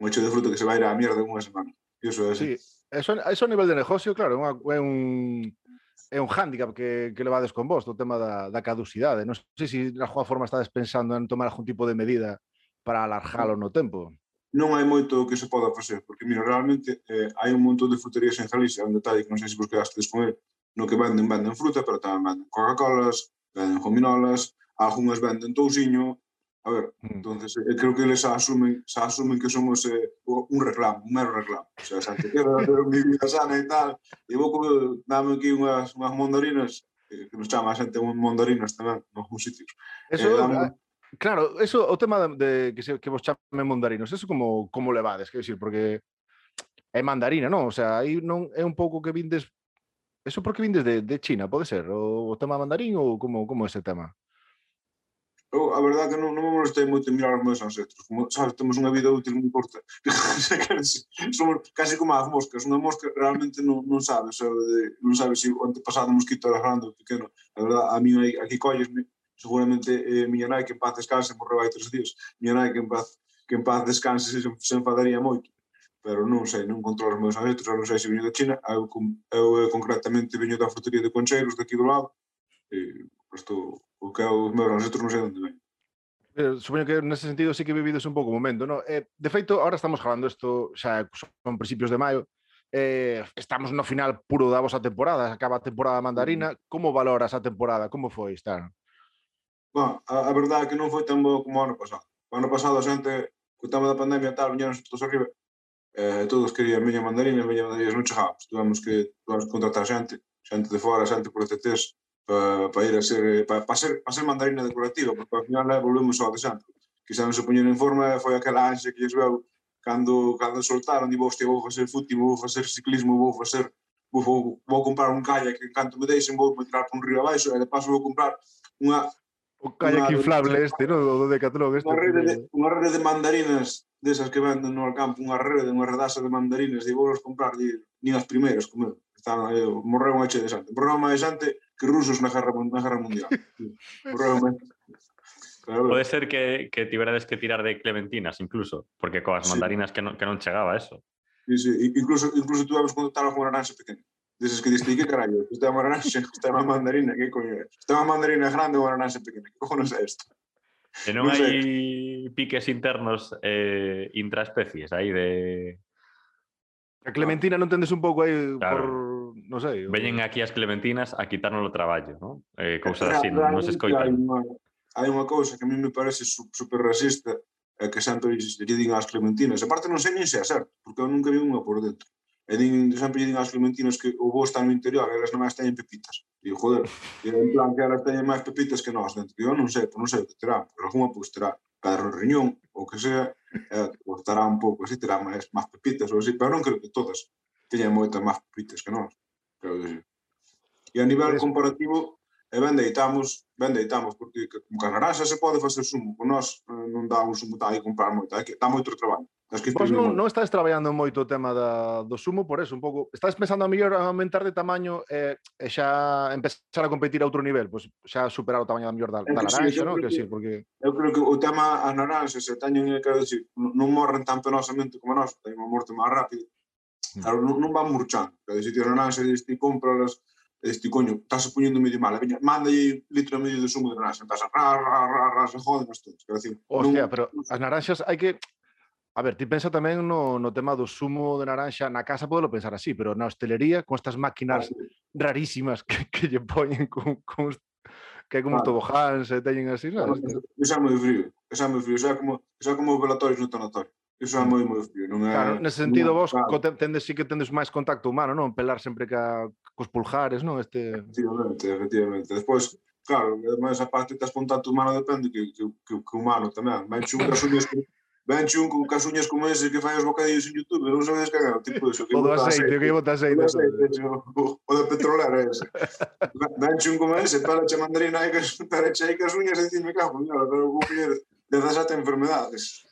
moito de fruto que se vai ir á mierda unha semana. Iso é así. Sí, eso, eso a nivel de negocio, claro, é, unha, é un é un hándicap que, que levades con vos do tema da, da caducidade. Non sei se na alguma forma estades pensando en tomar algún tipo de medida para alargalo no tempo. Non hai moito que se poda facer, porque, mira, realmente eh, hai un montón de fruterías en Galicia, un detalle que non sei se vos quedastes con el, no que venden, venden fruta, pero tamén venden Coca-Colas, venden gominolas, algunhas venden tousiño, A ver, mm. entonces eh, creo que eles asumen, se asumen que somos eh, un reclamo, un mero reclamo. O sea, xa te quero mi vida sana e tal, e vou co, dame aquí unhas, unhas mondorinas, eh, que nos chama a xente mondorinas tamén, nos sitios. Eso, eh, dame, ah, Claro, eso o tema de, de que, se, que vos chamen mandarinos, eso como como levades, quero dicir, porque é mandarina, non? O sea, aí non é un pouco que vindes Eso porque vindes de, de China, pode ser? O, o tema mandarín ou como como ese tema? Eu, a verdade que non, non me molestei moito en mirar os meus ancestros. Como, sabes, temos unha vida útil moi corta. Somos casi como as moscas. Unha mosca realmente non, non sabe, sabe de, non sabe se o antepasado mosquito era grande ou pequeno. A verdade, a mí aquí collesme, seguramente eh, miña nai que en paz descanse morreu hai tres días. Miña nai que en paz, que en paz descanse se, se enfadaría moito pero non sei, non controlo os meus ancestros, non sei se viño da China, eu, eu, eu concretamente viño da frutería de Concheiros, daqui do lado, e estou o que é o meu nosotros non sei onde ven. Eh, supoño que nese sentido sí que vivides un pouco o momento, no? Eh, de feito, ahora estamos falando isto xa son principios de maio, eh, estamos no final puro da vosa temporada, acaba a temporada mandarina, como valoras a temporada, como foi estar? Bueno, a, a verdade é que non foi tan boa como o ano pasado. O ano pasado a xente, co tema da pandemia tal, viñeron todos arriba, eh, todos querían miña mandarina, miña mandarina non chegábamos, tivemos que tivemos que contratar xente, xente de fora, xente por TTs, para, para ir a ser, para, para, ser, para ser mandarina decorativa, porque ao final volvemos ao de sempre. Que saben se poñer en forma, foi aquela ansia que lles veu cando, cando soltaron, digo, hostia, vou facer fútbol, vou facer ciclismo, vou facer vou, vou, vou comprar un kayak que canto me deixen, vou me tirar por un río abaixo, e de paso vou comprar unha... O kayak unha, inflable este, no? O do Catlón este. Unha rede de, unha rede de mandarinas desas que venden no campo, unha rede, unha redaza de mandarinas, di, vou comprar, di, nin as primeiras, como estaban, eh, morreu unha che de xante. Morreu unha de xante, que ruso es una guerra, una guerra mundial. Claro. Puede ser que, que tuvieras que tirar de clementinas incluso, porque con las mandarinas que, no, que non chegaba eso. Sí, sí. Incluso, incluso tú hablas cuando estaba con una naranja pequeña. Dices que dices, ¿qué carajo? Esta una naranja, esta una mandarina, ¿qué coño es? Esta mandarina grande o una naranja pequeña, ¿qué cojones es esto? Que no hai piques internos eh, intraespecies aí de A Clementina non tendes un pouco aí claro. por, non sei. Veñen aquí as clementinas a quitarnos o traballo, non? Eh, cousas así, non, non se escoitan. Hai unha cousa que a mí me parece super racista, é que sempre lle din ás clementinas, a parte non sei nin se é certo, porque eu nunca vi unha por dentro. E din, sempre lle din ás clementinas que o bo está no interior, elas non máis teñen pepitas. Digo, joder, e en plan que elas teñen máis pepitas que nós dentro. Que eu non sei, pois non sei o que terá, pero pois alguma pois terá para a riñón, ou que sea, eh, costará un pouco así, terá máis, máis pepitas ou así, pero non creo que todas teñan moitas máis pepitas que nós. Creo que sí. E a nivel comparativo, e ben deitamos, ben deitamos, porque como que a naranxa se pode facer sumo, con nós non dá un sumo tal e comprar moito, que dá moito traballo. Tens que Vos non, non estás traballando moito o tema da, do sumo, por eso, un pouco, estás pensando a mellor aumentar de tamaño e, e xa empezar a competir a outro nivel, pois pues, xa superar o tamaño da mellor da, da naranxa, sí, non? Que, sí, porque... Eu creo que o tema as naranxas se teñen, quero dicir, non morren tan penosamente como nós, teñen unha morte máis rápida, claro, non, non van murchando, quero dicir, as naranxas, ti compras este coño, estás poñendo medio mal, veña, mandalle litro e medio de sumo de naranja, estás a ra, ra, ra, ra, se joden as todos. Quero dicir, Hostia, non... pero as naranxas hai que A ver, ti pensa tamén no, no tema do sumo de naranxa na casa podelo pensar así, pero na hostelería con estas máquinas rarísimas que, que lle poñen con, con que é como claro. tobojáns e teñen así, sabes? Esa é moi frío, esa é moi frío, eso é como, eso é como velatorios no tanatorio. Iso é moi moi frío, non é... Claro, nese sentido non, vos claro. tendes, sí que tendes máis contacto humano, non? Pelar sempre ca, cos pulgares, non? Este... Efectivamente, efectivamente. Despois, claro, ademais a parte que tes contacto humano depende que, que, que, que humano tamén. Ben chun cas uñas que Ben chun con casuñas como ese que fai os bocadillos en Youtube, non sabedes que é o tipo iso. Que o do aceite, o que bota aceite. O, aceite, o, o da petrolera ese. ben chun como ese, para che mandarina e que para che hai e encima, cago, pero vou coñer 17 enfermedades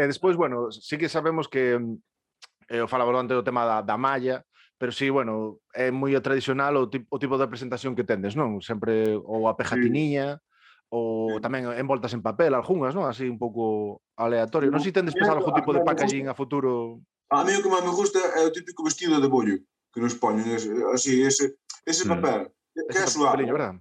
e despois, bueno, sí que sabemos que eh, o falaba antes do tema da, da malla, pero sí, bueno, é moi tradicional o, tipo, o tipo de presentación que tendes, non? Sempre ou a pejatiniña, sí. ou sí. tamén envoltas en papel, algunhas, non? Así un pouco aleatorio. Non sei si tendes pensado algún tipo de packaging a futuro? A mí o que máis me gusta é o típico vestido de bollo que nos poñen, así, ese, ese mm. papel. Mm que quer verdad?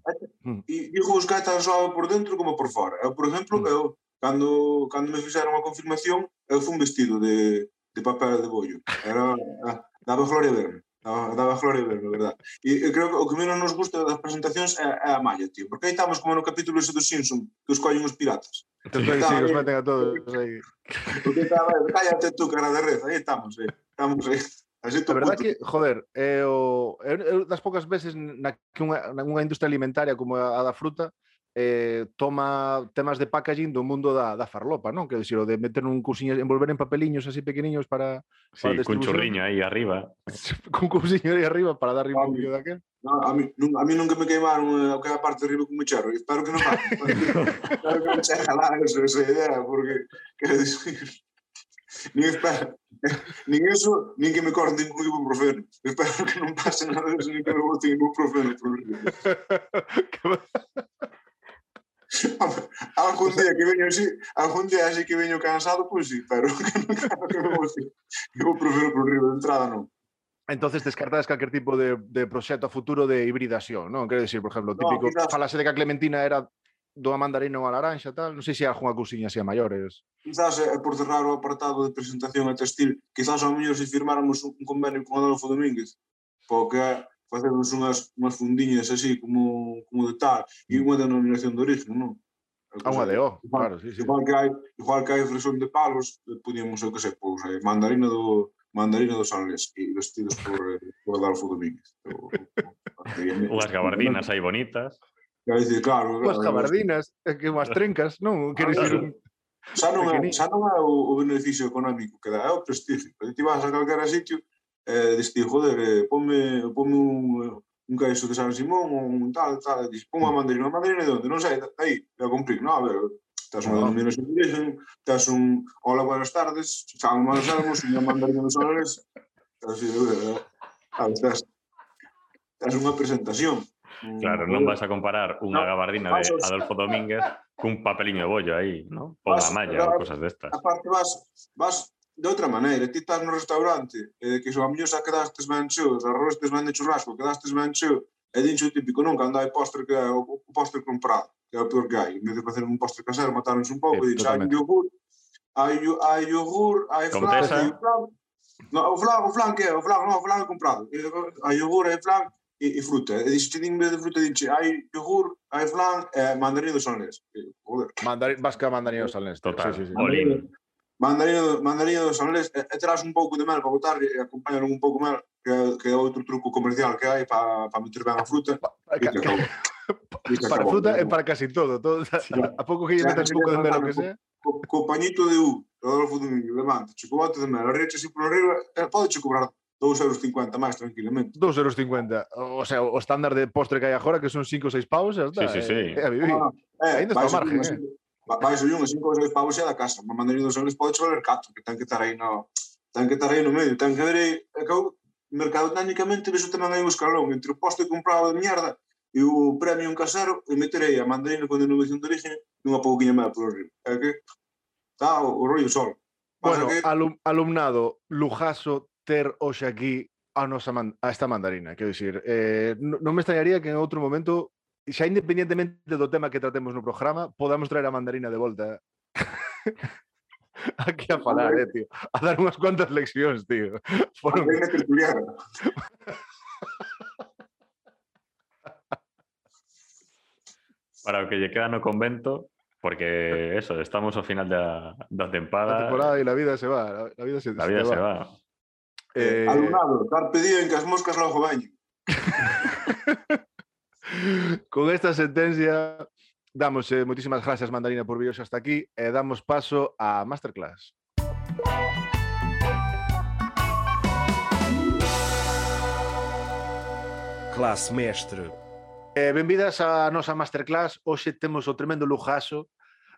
E, e os gatos suave por dentro como por fora. Eu, por exemplo, hum. eu, cando, cando me fixeron a confirmación, eu fui um vestido de, de papel de bollo. Era, ah, daba gloria verme. Daba, daba gloria verme, verdad. E eu creo que o que menos nos gusta das presentacións é, é a malla, tío. Porque aí estamos como no capítulo ese dos Simpson, que os collen os piratas. Entón, aí sí, os meten a todos aí. Porque estaba, cállate tú, cara de reza, aí estamos, aí. Estamos aí. A xente verdad que, joder, é o, é, é das poucas veces na que unha, na unha industria alimentaria como a, a da fruta eh, toma temas de packaging do mundo da, da farlopa, non? Que decir, o de meter un cousiño, envolver en papeliños así pequeniños para, para sí, con chorriño aí arriba. con cousiño aí arriba para dar un pouquinho daquel. No, a, mí, nun, a mí nunca me queimaron eh, a parte de arriba como charro. Espero que non Espero que non se jalá esa idea, porque quero dicir nin espero, nin eso, nin que me corren un ibuprofeno. Espero que non pase nada disso, nin que me boten ibuprofeno. algún día que veño así, algún día así que veño cansado, pois pues sí, pero que non quero que me boten ibuprofeno por río de entrada, non. Entonces descartades calquer tipo de, de proxecto a futuro de hibridación, non? Quero decir, por exemplo, típico, no, quizás... falase de que a Clementina era do mandarino a laranxa, tal, non sei se hai algunha cousinha así a maiores. Quizás, é por cerrar o apartado de presentación a textil, quizás ao mellor se firmáramos un convenio con Adolfo Domínguez, porque facemos unhas, unhas fundiñas así como, como de tal, e unha denominación de origen, non? Ah, unha de O, claro, sí, sí. Igual que hai, igual que hai fresón de palos, podíamos, eu que sei, pois, eh, mandarina do mandarina do Sanlés e vestidos por, por Adolfo Domínguez. Unhas gabardinas aí bonitas. Quero dicir, claro, claro. As gabardinas, que as trencas, non? Quero dicir, ah, claro. Xa non, é, xa non é o, o beneficio económico que dá, é o prestigio. Pero ti vas a calquera sitio, eh, diste, joder, eh, ponme, ponme un, un caixo de San Simón ou un tal, tal, e dis, ponme a mandarina, a mandarina de onde? Non sei, aí, vai a cumprir, non, a ver, estás unha denominación de origen, estás un hola, buenas tardes, chamo, malos salmos, unha mandarina dos olores, estás, estás, estás unha presentación. Mm, claro, non vas a comparar unha no, gabardina de Adolfo Domínguez cun papeliño de bollo aí, ¿no? ou vas, unha malla, ou cosas destas. Aparte vas, vas de outra maneira, ti estás no restaurante e eh, que a mellor xa quedastes ben cheo, os arrostes ben de churrasco, quedastes ben cheo, e dincho o típico, non, cando hai postre que é o, o postre comprado, que é o peor que hai, en vez de facer un postre casero, mataronse un pouco, sí, e dincho, hai yogur, hai, hai yogur, hai flan, hai flan, no, o flan, o flan que é, o flan, non, o flan comprado, hai yogur, hai flan, e e frută. Deci din de fruta ce? hai yogur, hai flan, eh, mandarină solnesc. Mandari, vasca mandarină solnesc. Total. Sí, sí, sí. Olive. Mandarino, mandarino dos Anales, e, e terás un pouco de mel para botar e acompañan un pouco mel que, que é outro truco comercial que hai para para meter ben a fruta. Pa, pa, ca, ca, para acabou, fruta e para casi todo. todo a, pouco que lle metas un pouco de mel o que sea. Co, co pañito de U, Rodolfo Domingo, levanta, chocolate de mel, arrecha así por arriba, e pode che cobrar 2,50 máis tranquilamente. 2,50 O sea, o estándar de postre que hai agora que son 5 ou 6 paus, xa está. Sí, sí, sí. Eh, a vivir. Ah, eh, Ainda está ao margen, eh. Vai subir un, 5 ou 6 paus xa da casa. Mas mandarín dos euros pode valer 4, que ten que estar aí no... Ten que estar aí no medio. Ten que ver aí... Que eu, mercadotecnicamente, vexo tamén hai un escalón entre o poste comprado de mierda e o premium casero e meterei a mandarina con denominación de origen nunha pouquinha máis por arriba. É que está o, o rollo solo. Bueno, que... alum, alumnado, lujaso, ter hoxe aquí a nosa man, a esta mandarina, quero dicir, eh, non non me extrañaría que en outro momento, xa independientemente do tema que tratemos no programa, podamos traer a mandarina de volta aquí a falar, eh, tío, a dar unhas cuantas leccións, tío. Foron. Para o que lle queda no convento, porque eso, estamos ao final da, da a tempada, temporada e la vida se va, la, la vida se, la vida te se va. Eh, eh... Alumnado, carpe diem que as moscas logo veñen. Con esta sentencia damos eh, moitísimas gracias Mandarina por vir hasta aquí e eh, damos paso a Masterclass. Class Mestre. Eh, benvidas a nosa Masterclass. Hoxe temos o tremendo lujazo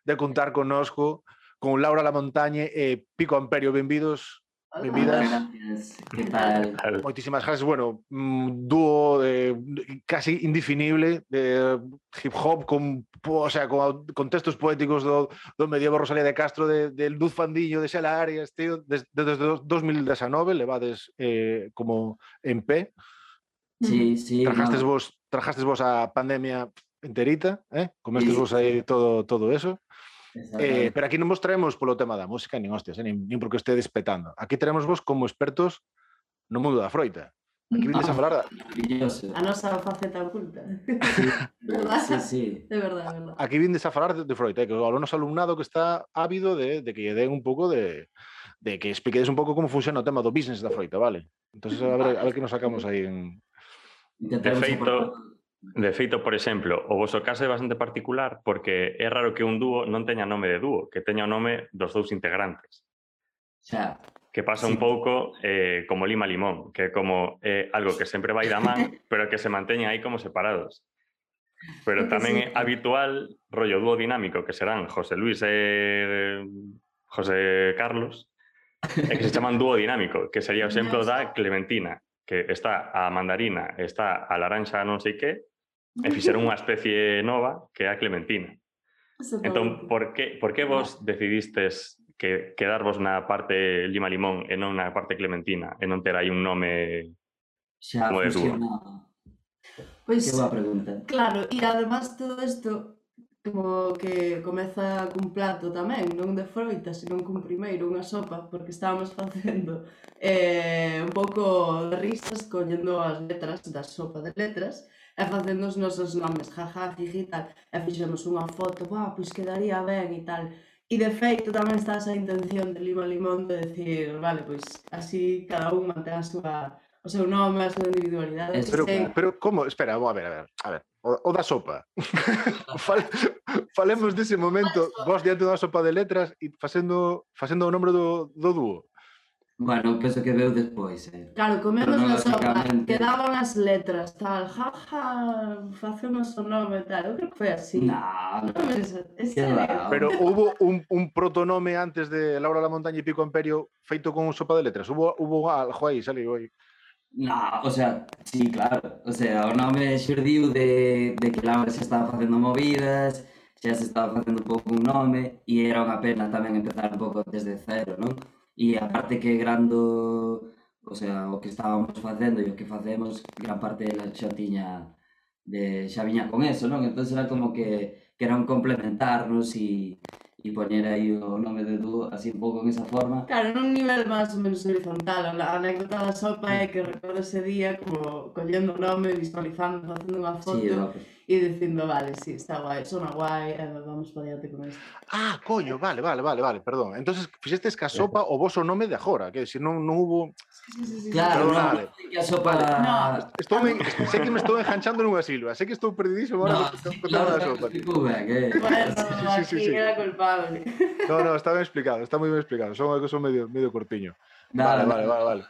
de contar conosco con Laura La Montañe e Pico Amperio. Benvidos Benvidas. Gracias. ¿Qué mm, tal? Moitísimas gracias. Bueno, mm, dúo de, casi indefinible de hip hop con o sea, con, con textos poéticos do, do medievo Rosalía de Castro de, del Luz Fandiño, de Xela Arias, tío, desde, desde 2019 levades eh, como en P. Sí, sí. Trajastes no. vos, trajastes vos a pandemia enterita, eh? Comestes sí. vos aí todo todo eso. Eh, pero aquí non vos traemos polo tema da música, nin hostias, eh, nin, nin porque estedes petando. Aquí traemos vos como expertos no mundo da froita. Aquí vindes ah, a falar da... A nosa faceta oculta. sí, sí. De verdade, verdade. Aquí vindes a falar de, de froita, eh, que o noso alumnado que está ávido de, de que lle den un pouco de de que expliquedes un pouco como funciona o tema do business da froita, vale? Entonces, a ver, a ver que nos sacamos aí en... De feito, De feito, por exemplo, o voso caso é bastante particular porque é raro que un dúo non teña nome de dúo, que teña o nome dos dous integrantes. Xa. Que pasa sí. un pouco eh, como lima limón, que é como eh, algo que sempre vai da man, pero que se manteña aí como separados. Pero tamén é habitual rollo dúo dinámico que serán José Luis e José Carlos, e que se chaman dúo dinámico, que sería o exemplo da Clementina, que está a mandarina, está a laranxa non sei que, e fixeron unha especie nova que é a clementina. Entón, por que, por que vos decidistes que quedarvos na parte lima limón e non na parte clementina e non ter aí un nome xa como de dúo? Pois, que boa pregunta. Claro, e además todo isto como que comeza cun plato tamén, non de froitas, senón cun primeiro, unha sopa, porque estábamos facendo eh, un pouco de risas collendo as letras da sopa de letras, e facendo os nosos nomes, jaja, jiji, tal, e fixemos unha foto, bah, pois quedaría ben e tal. E de feito tamén está esa intención de Lima Limón de decir, vale, pois así cada un mantén a súa o seu nome, a súa individualidade. Es, pero, sei. pero como, espera, a ver, a ver, a ver. O, o da sopa. Fal, falemos dese momento, vos diante dunha sopa de letras e facendo facendo o nombre do, do dúo. Bueno, penso que veu despois, eh. Claro, comemos sopa obras, quedaban as letras, tal, jaja, ja, facemos o nome, tal, eu creo que foi así. Nah, no, non, va, Pero hubo un, un protonome antes de Laura la Montaña e Pico Imperio feito con sopa de letras, hubo, hubo algo aí, saliu aí. Nah, o sea, sí, claro, o sea, o nome xurdiu de, de que Laura se estaba facendo movidas, xa se estaba facendo un pouco un nome, e era unha pena tamén empezar un pouco desde cero, non? E aparte que grando, o sea, o que estábamos facendo e o que facemos, gran parte dela xa tiña de, xa viña con eso, non? Entón era como que, que era un complementarnos e, y poner ahí o nome de tú, así un pouco en esa forma. Claro, nun un nivel más ou menos horizontal. A anécdota da sopa é que recordo ese día como collendo o nome, visualizando, facendo unha foto sí, no. e dicindo, vale, sí, está guai, sona guai, eh, vamos para diante con isto. Ah, coño, vale, vale, vale, vale, perdón. Entonces, fixestes que a sopa o voso nome de agora, que decir, non, non hubo... Claro, claro, non, para... no. estou me, sei que me estou enganchando nunha silva, sei que estou perdidísimo agora no, sí, claro, da sopa. Tipo, que... Bueno, sí, sí, sí, sí. era culpable. No, no, está ben explicado, está moi ben explicado. Son algo son medio medio cortiño. Nada, vale, vale, vale, vale.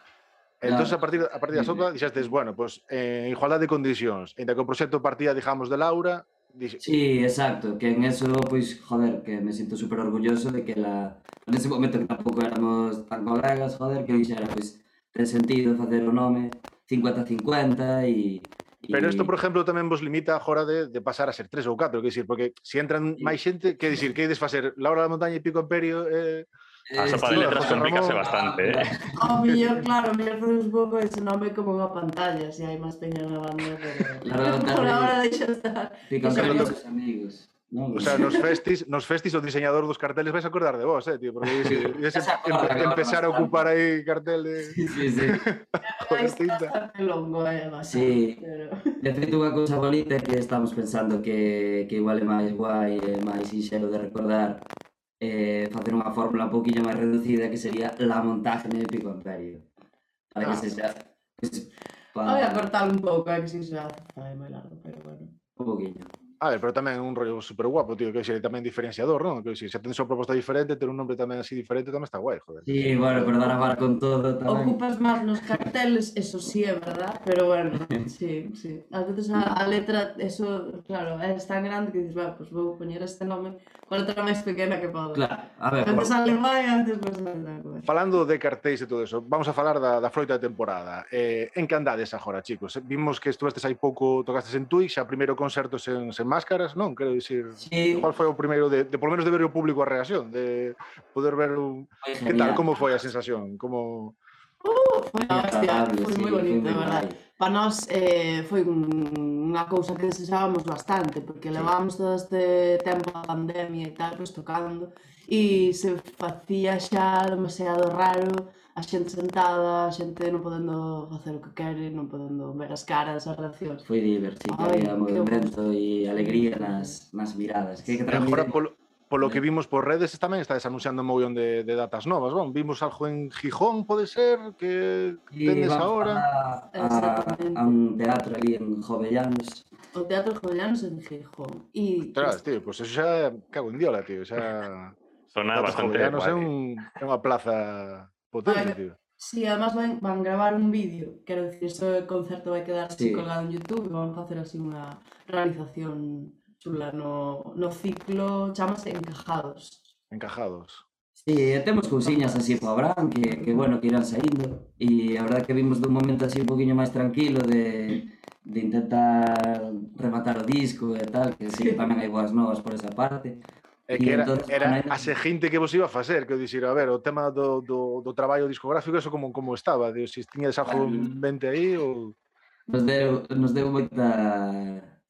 Entón, a partir, a partir da sopa, dixestes, bueno, pues, eh, igualdade de condicións, ainda que o proxecto partía, digamos, de Laura, Dixe. Sí, exacto, que en eso, pois, pues, joder, que me sinto súper orgulloso de que la... En ese momento que tampouco éramos tan colegas, joder, que dixera, pois, pues, ten sentido facer o nome 50-50 e... Pero isto, por exemplo, tamén vos limita agora de, de pasar a ser tres ou catro, que dicir, porque se entran Sí. máis xente, que dicir, que ides facer Laura da Montaña e Pico Imperio, eh, A sopa de letras Ramón. bastante, eh? O mellor, claro, mellor facemos un pouco ese nome como unha pantalla, se hai máis peña na banda, pero... Claro, Por ahora deixa estar. É os amigos. Non, o sea, nos festis, nos festis o diseñador dos carteles vais a acordar de vos, eh, tío, porque sí, ese, em, empezar a ocupar aí cartel de... Sí, sí, sí. Cobertinta. longo, eh, sí. Pero... De feito, unha cousa bonita que estamos pensando que, que igual é máis guai, é máis sinxelo de recordar eh, facer unha fórmula un poquinho máis reducida que sería la montaje en épico imperio. Para ah. que se xa... Pues, para... Voy a cortar un pouco, eh, que se xa... Ay, moi largo, pero bueno. Un poquinho. A ver, pero tamén é un rollo super guapo, tío, que é tamén diferenciador, non? Que se tens unha proposta diferente, ter un nombre tamén así diferente tamén está guai, joder. Sí, bueno, pero dar a bar con todo tamén. Ocupas máis nos carteles, eso sí é verdad, pero bueno, sí, sí. A veces a, a letra, eso, claro, é tan grande que dices, va, pues vou poñer este nome con letra máis pequena que podo. Claro, a ver. Antes por... sale vai, antes pues sale Falando de cartéis e todo eso, vamos a falar da, da froita de temporada. Eh, en que andades agora, chicos? Vimos que estuvestes aí pouco, tocastes en Twitch, xa primeiro concerto sen, sen máscaras, non? Quero dicir, sí. qual foi o primeiro de, de polo menos de ver o público a reacción, de poder ver un... Pues, que tal, como foi a sensación, como... Uh, foi hostia, foi moi bonito, de verdade. Para nós eh, foi unha cousa que desexábamos bastante, porque sí. levábamos todo este tempo a pandemia e tal, pois tocando, e se facía xa demasiado raro, a xente sentada, a xente non podendo facer o que quere, non podendo ver as caras, as reaccións. Foi divertido, Ay, había movimento e alegría nas, nas miradas. Que, que agora, polo, polo que eh. vimos por redes, tamén estades anunciando un mogollón de, de datas novas. Bon, vimos algo en Gijón, pode ser, que tendes agora. A, a, a un teatro ali en Jovellanos. O Teatro Jovellanos en Gijón. E... Ostras, tío, pois pues eso xa cago en diola, tío. Xa... Sona bastante Jovellanos é, un, é unha plaza Potente, Sí, además van, van gravar un vídeo. Quero dicir, este concerto vai quedar sí. colgado en Youtube e van facer así unha realización chula no, no ciclo, chamase Encajados. Encajados. Sí, temos cousiñas así para Abraham, que, que bueno, que irán saindo e a verdad que vimos dun momento así un poquinho máis tranquilo de, de intentar rematar o disco e tal, que sí que tamén hai boas novas por esa parte É que era, entón, era a seguinte que vos iba a facer, que eu dixera, a ver, o tema do, do, do traballo discográfico, eso como, como estaba, de, se tiña tiñades algo en mente aí ou... Nos deu, nos deu moita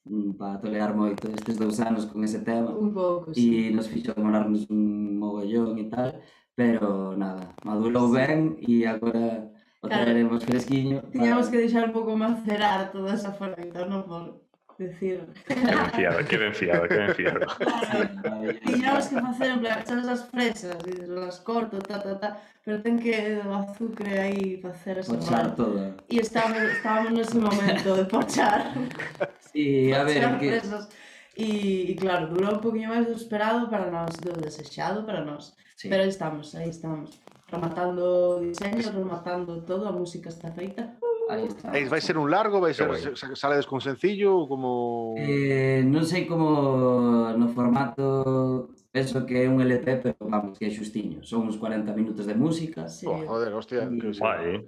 mm, para tolear moito estes dous anos con ese tema. Un pouco, sí. E nos fixo demorarnos un mogollón e tal, pero nada, madurou ben e agora o traeremos claro. fresquiño. Tiñamos para... que deixar un pouco macerar toda esa forma, non Decir. Qué fiado, qué bien fiado, qué bien fiado. Y ya ves que hacer, en plan, echas las fresas, y las corto, ta, ta, ta, pero ten que azúcar ahí para hacer eso. Pochar todo. Y estábamos, estábamos en ese momento de pochar. Sí, a ver, que... Y, y, claro, duró un poquillo más de lo esperado para nos, de desechado para nos. Sí. Pero ahí estamos, ahí estamos. Rematando diseños, rematando todo, la música está feita. Aí está. Vai ser un largo, vai ser bueno. salades con sencillo, como Eh, non sei como no formato penso que é un LP, pero vamos, que é xustiño. Son uns 40 minutos de música. Sí. Oh, joder, hostia, y... que Guai, eh?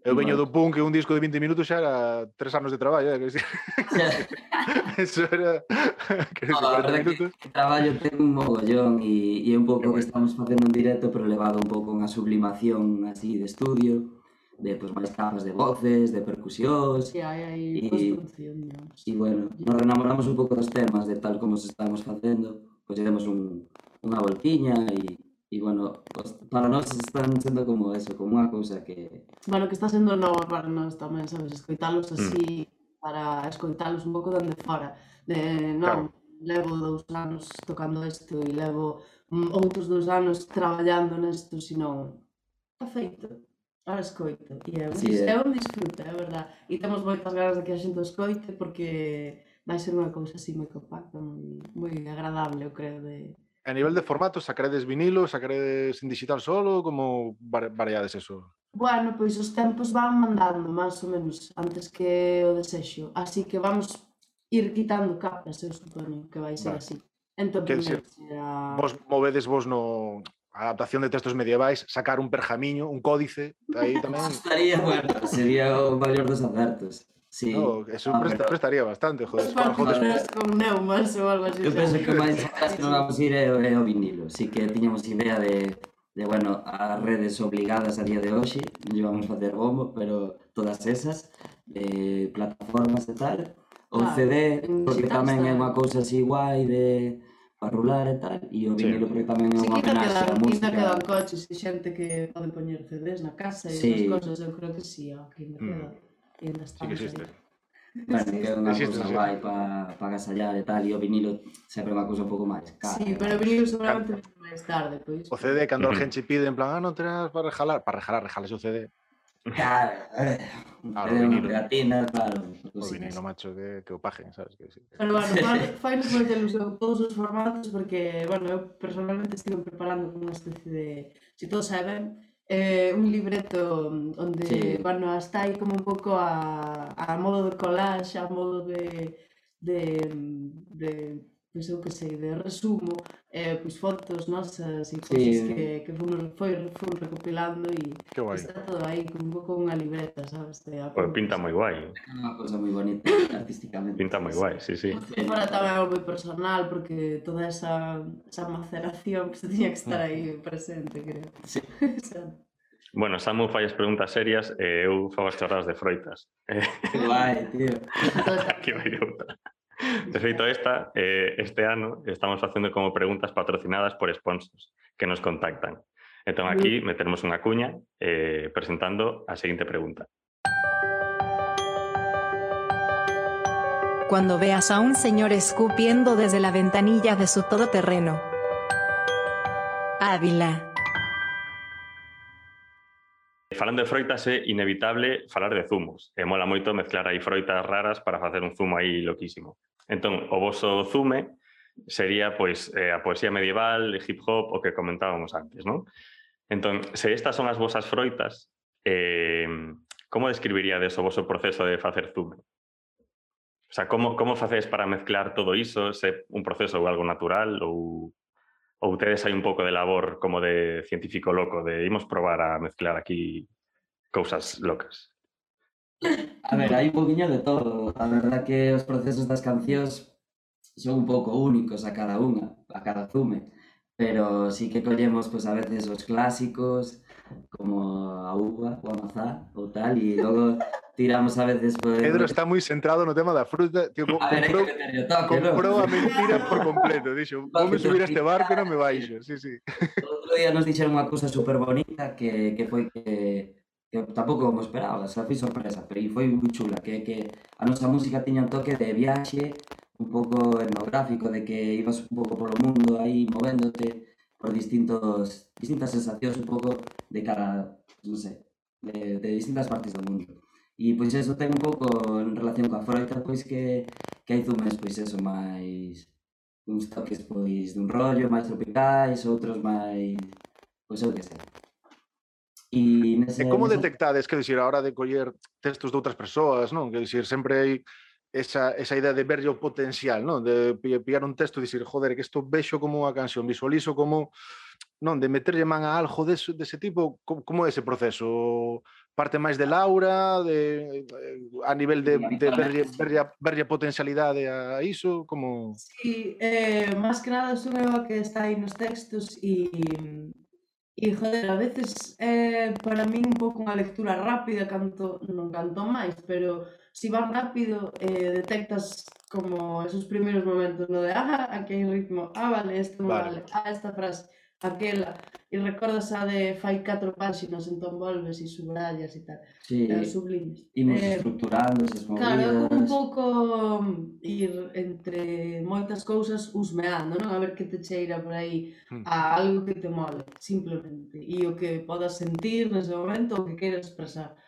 Eu veño do punk e un disco de 20 minutos xa era tres anos de traballo, eh? que sí. Eso era... que no, a que, que traballo ten un mogollón e, e un pouco que estamos facendo en directo, pero levado un pouco unha sublimación así de estudio de pues, máis capas de voces, de percusións. E hai aí construcción, digamos. E bueno, nos renamoramos un pouco dos temas de tal como se estamos facendo, pois pues, demos un, unha voltiña e E, bueno, para nós están sendo como eso, como unha cousa que... Bueno, que está sendo novo para nós tamén, sabes, escoitalos mm. así, mm. para escoitalos un pouco dende fora. De, non, claro. levo dous anos tocando isto e levo mm, outros dous anos traballando nesto, sino está feito. Ahora escoito. E é un, sí, é un disfrute, é verdad. E temos moitas ganas de que a xente o escoite porque vai ser unha cousa así moi compacta, moi, moi agradable, eu creo, de, A nivel de formato, sacaredes vinilo, sacaredes en digital solo, como variades eso? Bueno, pois os tempos van mandando, máis ou menos, antes que o desexo. Así que vamos ir quitando capas, eu supoño que vai ser vale. así. Entón, que, se, a... vos movedes vos no, a adaptación de textos medievais, sacar un perjamiño, un códice, aí tamén... Estaría, bueno, sería o maior dos acertos. Sí. No, eso ah, presta, pero... prestaría bastante, joder. Con, joder. con neumas ou algo así. Eu penso que máis atrás que non vamos ir é, é o vinilo. Sí que tiñamos idea de, de, bueno, as redes obligadas a día de hoxe, llevamos a facer bombo, pero todas esas, de plataformas e tal, o ah, CD, porque tamén é unha cousa así guai de para rular e tal, e o Sí. vinilo porque tamén é Sí, unha homenaxe á quinta música. quedan coches e xente que pode poñer CDs na casa e Sí. esas cosas, eu creo que sí, ó, que ainda Mm. queda. E ainda sí que existe. Bueno, que é unha cousa sí. guai para pa agasallar e tal, e o vinilo sempre unha cousa un pouco máis cara. Sí, pero o vinilo seguramente máis tarde, pois. O CD, cando alguén che pide en plan, ah, non terás para regalar, para regalar, regales o CD. Eh, claro, o vinilo. normal. claro. O vinilo, macho, que, que o paguen, sabes? Que, sí. Pero bueno, fai moita ilusión todos os formatos porque, bueno, eu personalmente estive preparando unha especie de, se si todo sabe ben, eh, un libreto onde, sí. bueno, está aí como un pouco a, a modo de collage, a modo de, de, de pois eu que sei, de resumo, eh, pois fotos nosas e cousas sí. que, que fomos, foi, fomos recopilando e está todo aí, como un pouco unha libreta, sabes? De pues pinta moi guai. É unha cousa moi bonita artísticamente. Pinta moi guai, sí, sí. Fora tamén algo moi personal, porque toda esa, esa maceración que se tiña que estar aí presente, creo. Sí. Bueno, Samu fai as preguntas serias e eu fago as chorradas de froitas. Guai, tío. que vai outra. De feito, esta, eh, este ano estamos facendo como preguntas patrocinadas por sponsors que nos contactan. Entón aquí meteremos unha cuña eh, presentando a seguinte pregunta. Cuando veas a un señor escupiendo desde la ventanilla de su todoterreno. Ávila. Falando de froitas é inevitable falar de zumos. E mola moito mezclar aí froitas raras para facer un zumo aí loquísimo. Entón, o voso zume sería pois eh, poesía medieval, hip hop, o que comentábamos antes, non? Entón, se estas son as vosas froitas, eh, como describiríades o voso proceso de facer zume? O sea, como, como facedes para mezclar todo iso? Se un proceso ou algo natural ou ou tedes hai un pouco de labor como de científico loco, de imos probar a mezclar aquí cousas locas. A ver, hai un poquinho de todo. A verdad que os procesos das cancións son un pouco únicos a cada unha, a cada zume. Pero sí que collemos, pois, a veces os clásicos, como a uva, o a mazá, ou tal, e logo tiramos a veces por... Pedro está moi centrado no tema da fruta. Tío, a ver, comprou, que toque, comprou ¿no? a mentira por completo. Dixo, vou subir a este barco e non me baixo. Sí, sí. Outro día nos dixeron unha cousa super bonita que, que foi que que tampouco me esperaba, xa foi sorpresa, pero foi moi chula, que que a nosa música tiña un toque de viaxe, un pouco etnográfico, de que ibas un pouco polo mundo aí movéndote por distintos, distintas sensacións un pouco de cara, non sei, de, de distintas partes do mundo. E pois eso ten un pouco en relación coa froita, pois que, que hai zumes, pois eso, máis uns toques pois dun rollo máis tropicais, outros máis, pois eu que sei. E, nese, e como nese... detectades, que dicir, a hora de coller textos de outras persoas, non? Que dicir, sempre hai esa, esa idea de verlle o potencial, non? De pillar un texto e dicir, joder, que isto vexo como unha canción, visualizo como non, de meterlle man a algo dese, dese tipo, como, como é ese proceso? Parte máis de Laura, de, eh, a nivel de, de verlle, verlle, a, verlle a potencialidade a iso, como... Sí, eh, máis que nada son eu a que está aí nos textos e E, joder, a veces é eh, para min un pouco unha lectura rápida, canto, non canto máis, pero si vas rápido eh, detectas como esos primeiros momentos, no de, ah, aquí hai ritmo, ah, vale, isto non vale. vale, ah, esta frase aquela e recordas a de fai catro páxinas entón volves e subrayas e tal sí, eh, sublimes. Imos eh, estructurando esas movidas claro, un pouco mm, ir entre moitas cousas husmeando non? a ver que te cheira por aí hmm. a algo que te mole simplemente. E o que podas sentir nese momento o que queres expresar.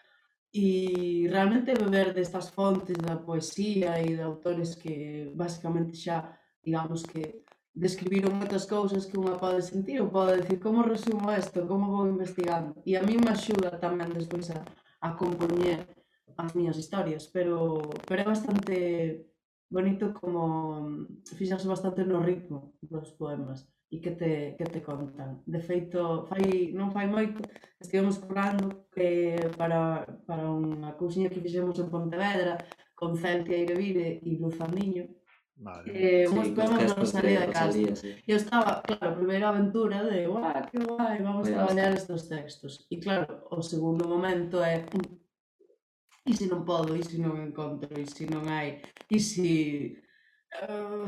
E realmente beber destas fontes da poesía e de autores que basicamente xa digamos que describiron moitas cousas que unha pode sentir ou pode decir como resumo isto, como vou investigando. E a mí me axuda tamén despois a, a compoñer as miñas historias, pero, pero é bastante bonito como mm, fixarse bastante no ritmo dos poemas e que te, que te contan. De feito, fai, non fai moito, estivemos curando eh, para, para unha cousinha que fixemos en Pontevedra con Celtia Irevire e Luz Andiño, Vale. Eh, sí, pues non salir de casa. Salía, sí. Eu estaba, claro, a primeira aventura de, guau, que guai, vamos a traballar estes textos. E claro, o segundo momento é, e se non podo, e se non encontro, e se non hai, e se uh,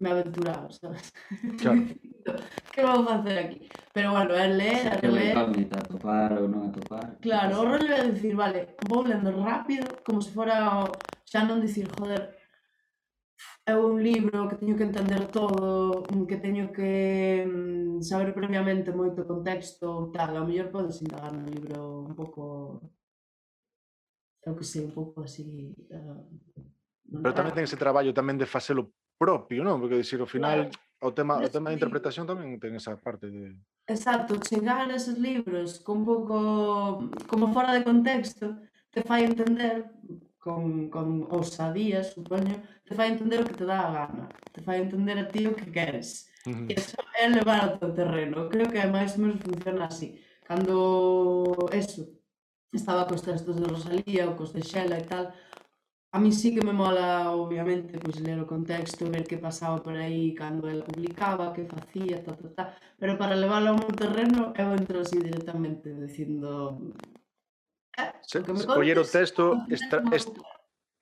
me eh, aventuraba, sabes? Claro. que vou facer aquí? Pero bueno, é ler, é ler... Que atopar ou non atopar. Claro, o rollo é dicir, vale, vou lendo rápido, como se fora, xa non dicir, joder, é un libro que teño que entender todo, que teño que mm, saber previamente moito contexto ou tal, ao mellor podes indagar no libro un pouco eu que sei, un pouco así uh, Pero tamén ten ese traballo tamén de facelo propio, non? Porque dicir, ao final claro. o tema o tema de interpretación tamén ten esa parte de Exacto, chegar a esos libros con pouco como fora de contexto te fai entender con, con osadía, supoño, te fai entender o que te dá a gana, te fai entender a ti o que queres. Uh -huh. E iso é levar ao teu terreno. Creo que máis ou menos funciona así. Cando eso, estaba cos textos de Rosalía ou cos de Xela e tal, a mí sí que me mola, obviamente, pois ler o contexto, ver que pasaba por aí cando ela publicaba, que facía, ta, ta, ta. Pero para levarlo ao meu terreno, eu entro así directamente, dicindo... Eh, Se, coller o texto, extra, extra,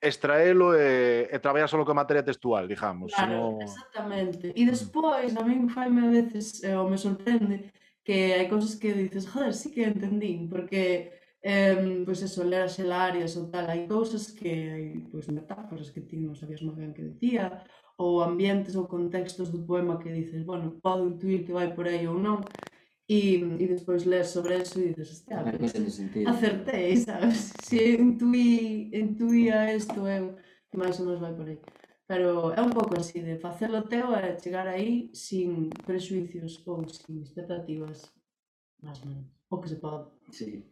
extraelo e, e traballar só con materia textual, digamos. Claro, sino... exactamente. E despois, a min faime a veces, eh, ou me sorprende, que hai cousas que dices, joder, sí que entendín, porque eh, pois pues eso, ler as xelarias ou tal, hai cousas que hai pois, pues, metáforas que ti non sabías moi ben que dicía, ou ambientes ou contextos do poema que dices, bueno, podo intuir que vai por aí ou non, E, e despois ler sobre eso e dices, hostia, ah, pues, acertei, sabes? Se intuí, intuía isto eu, eh, que máis ou menos vai por aí. Pero é un pouco así, de facelo teu e chegar aí sin prejuicios ou sin expectativas, máis ou menos, o que se pode. Sí.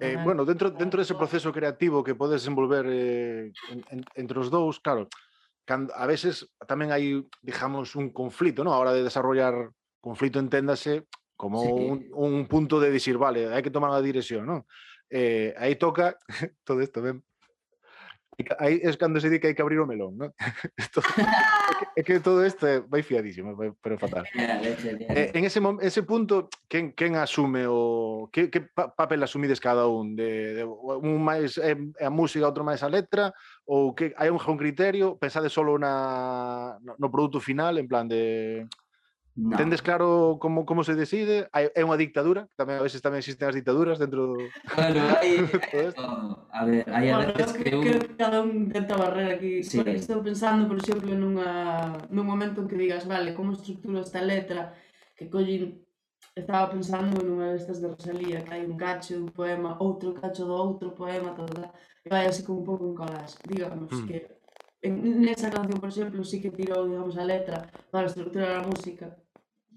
Eh, bueno, dentro, dentro dese de proceso creativo que podes desenvolver eh, en, en, entre os dous, claro, cando, a veces tamén hai, digamos, un conflito, ¿no? A hora de desarrollar conflito, enténdase, como sí. un, un, punto de decir, vale, hay que tomar la dirección, ¿no? Eh, ahí toca todo esto, ven. Ahí es cuando se dice que hay que abrir un melón, ¿no? todo, es, que, es, que, todo esto vai fiadísimo, vai, pero fatal. eh, en ese, ese punto, quen, quen asume o... Que, que papel asumides cada un? De, de, un máis é, eh, a música, outro máis a letra? Ou que hai un, un criterio? Pensade solo na, no, no produto final, en plan de No. Tendes claro como como se decide? Hai, é unha dictadura, tamén a veces tamén existen as dictaduras dentro do Bueno, hai a ver, hai a veces que un creo que cada un tenta barrer aquí. Sí. Por estou pensando, por exemplo, nunha nun momento en que digas, vale, como estructuro esta letra que collin estaba pensando nunha destas de Rosalía, que hai un cacho dun poema, outro cacho do outro poema, tal, tal, e vai así como un pouco en colas. Digamos mm. que en, nesa canción, por exemplo, sí que tirou, digamos, a letra para estructurar a música,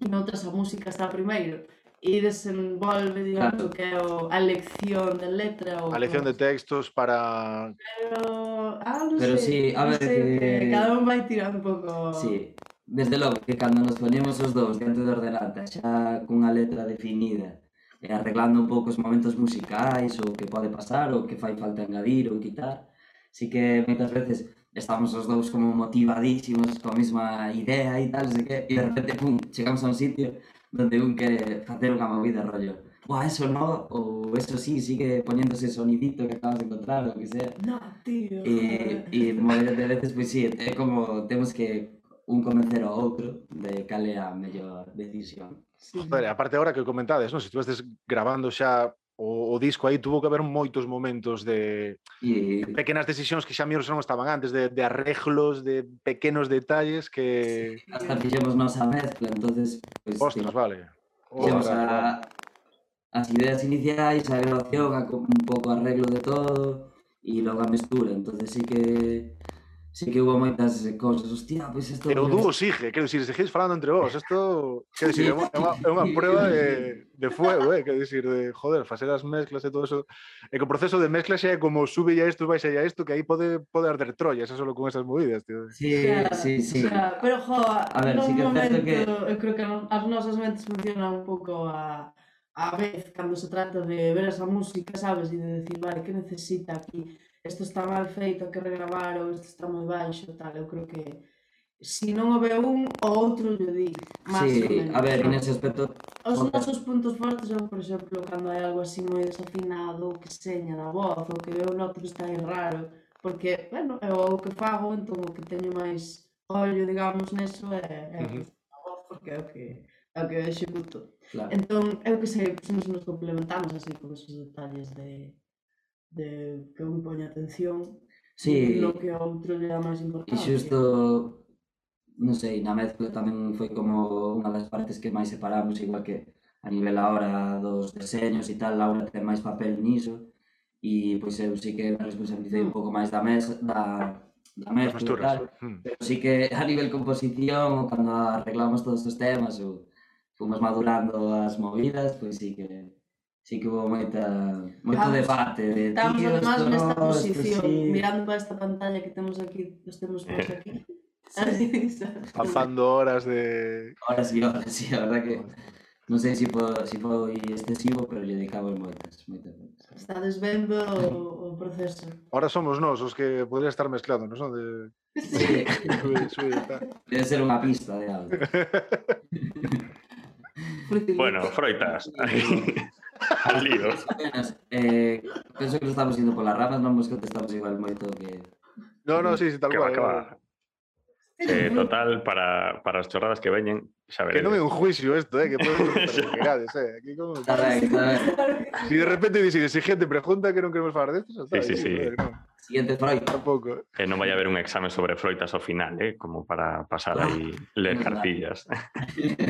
notas a música está primeiro e desenvolve, digamos, claro. que é o, a lección de letra. Ou, a lección de textos para... Pero, ah, non Pero sei, sí, a ver... Sei, que... Cada un vai tirar un pouco... Sí, desde logo que cando nos ponemos os dous dentro do de ordenata xa cunha letra definida e arreglando un pouco os momentos musicais ou que pode pasar ou que fai falta engadir ou quitar, si que moitas veces estábamos os dous como motivadísimos coa mesma idea e tal, sei que, e de repente, pum, chegamos a un sitio donde un quere facer unha movida rollo Buah, eso no, ou eso sí, sigue poniéndose ese sonidito que acabas de encontrar, o que sea. No, tío. E, e moitas de veces, pois pues, sí, é como, temos que un convencer ao outro de cal é a mellor decisión. Sí. Joder, aparte agora que comentades, non? Se estivestes grabando xa o, o disco aí tuvo que haber moitos momentos de, e... de pequenas decisións que xa mellor non estaban antes, de, de arreglos, de pequenos detalles que... Sí, hasta fixemos nos a mezcla, entonces... Pues, Ostras, sí. vale. A, as ideas iniciais, a grabación, a, un pouco arreglo de todo, e logo a mestura, entonces sí que sí que hubo moitas cousas, hostia, pois pues isto... Pero o dúo sigue, quero dicir, seguís falando entre vos, isto, quero dicir, é unha, é unha prueba de, de fuego, eh? quero dicir, de, joder, facer as mezclas e todo eso, e que o proceso de mezcla xa é como sube ya isto, baixa ya isto, que aí pode, pode arder Troya, xa solo con esas movidas, tío. Sí, sí, sí, sí. Claro, pero, jo, a ver, sí que momento, que... eu creo que as nosas mentes funcionan un pouco a a vez cando se trata de ver esa música, sabes, e de decir, vale, que necesita aquí? isto está mal feito, que regravar, ou isto está moi baixo, tal, eu creo que se si non o ve un, o outro lle di. Más sí, menos, a ver, nese aspecto... Os nosos puntos fortes son, por exemplo, cando hai algo así moi desafinado, que seña da voz, ou que eu noto que está aí raro, porque, bueno, é o que fago, entón o que teño máis ollo, digamos, neso é, é uh -huh. a voz, porque é o que, é o que eu executo. Claro. Entón, eu que sei, pues, nos, nos complementamos así con esos detalles de, de que un poña atención sí. no que a outro lle dá máis importancia. E xusto, non sei, na mezcla tamén foi como unha das partes que máis separamos, igual que a nivel ahora dos deseños e tal, Laura ten máis papel niso, e pois eu sí que me responsabilicei un mm. pouco máis da mesa, da, da mesa e tal, mm. pero sí que a nivel composición, cando arreglamos todos os temas, ou fomos madurando as movidas, pois sí que sí que hubo moita, moito Vamos, debate de Estamos tíos, además no, posición, sí. mirando para esta pantalla que temos aquí, nos temos todos aquí. Pasando horas de... Horas e horas, sí, a verdad que... Non sei se si po, si foi excesivo, pero lle dedicaba moitas, moitas. Estades vendo o, o proceso. Ahora somos nós os que podría estar mezclando, non son de... Sí. Debe ser unha pista de algo. bueno, froitas. Al lío. Eh, penso que nos estamos indo polas ramas, non vos contestamos igual moito que... No, no, sí, sí, tal Que va, cual. que va. Eh, total, para, para as chorradas que veñen, xa Que non é un juicio isto, eh, que podemos que eh. Aquí como... Está ben, está ben. Si de repente decides, si gente pregunta que non queremos falar de esto, Sí, sí, sí. Siguiente Freud. Tampouco. E non vai haber un examen sobre froitas ao final, eh, como para pasar aí ler Verdad. cartillas.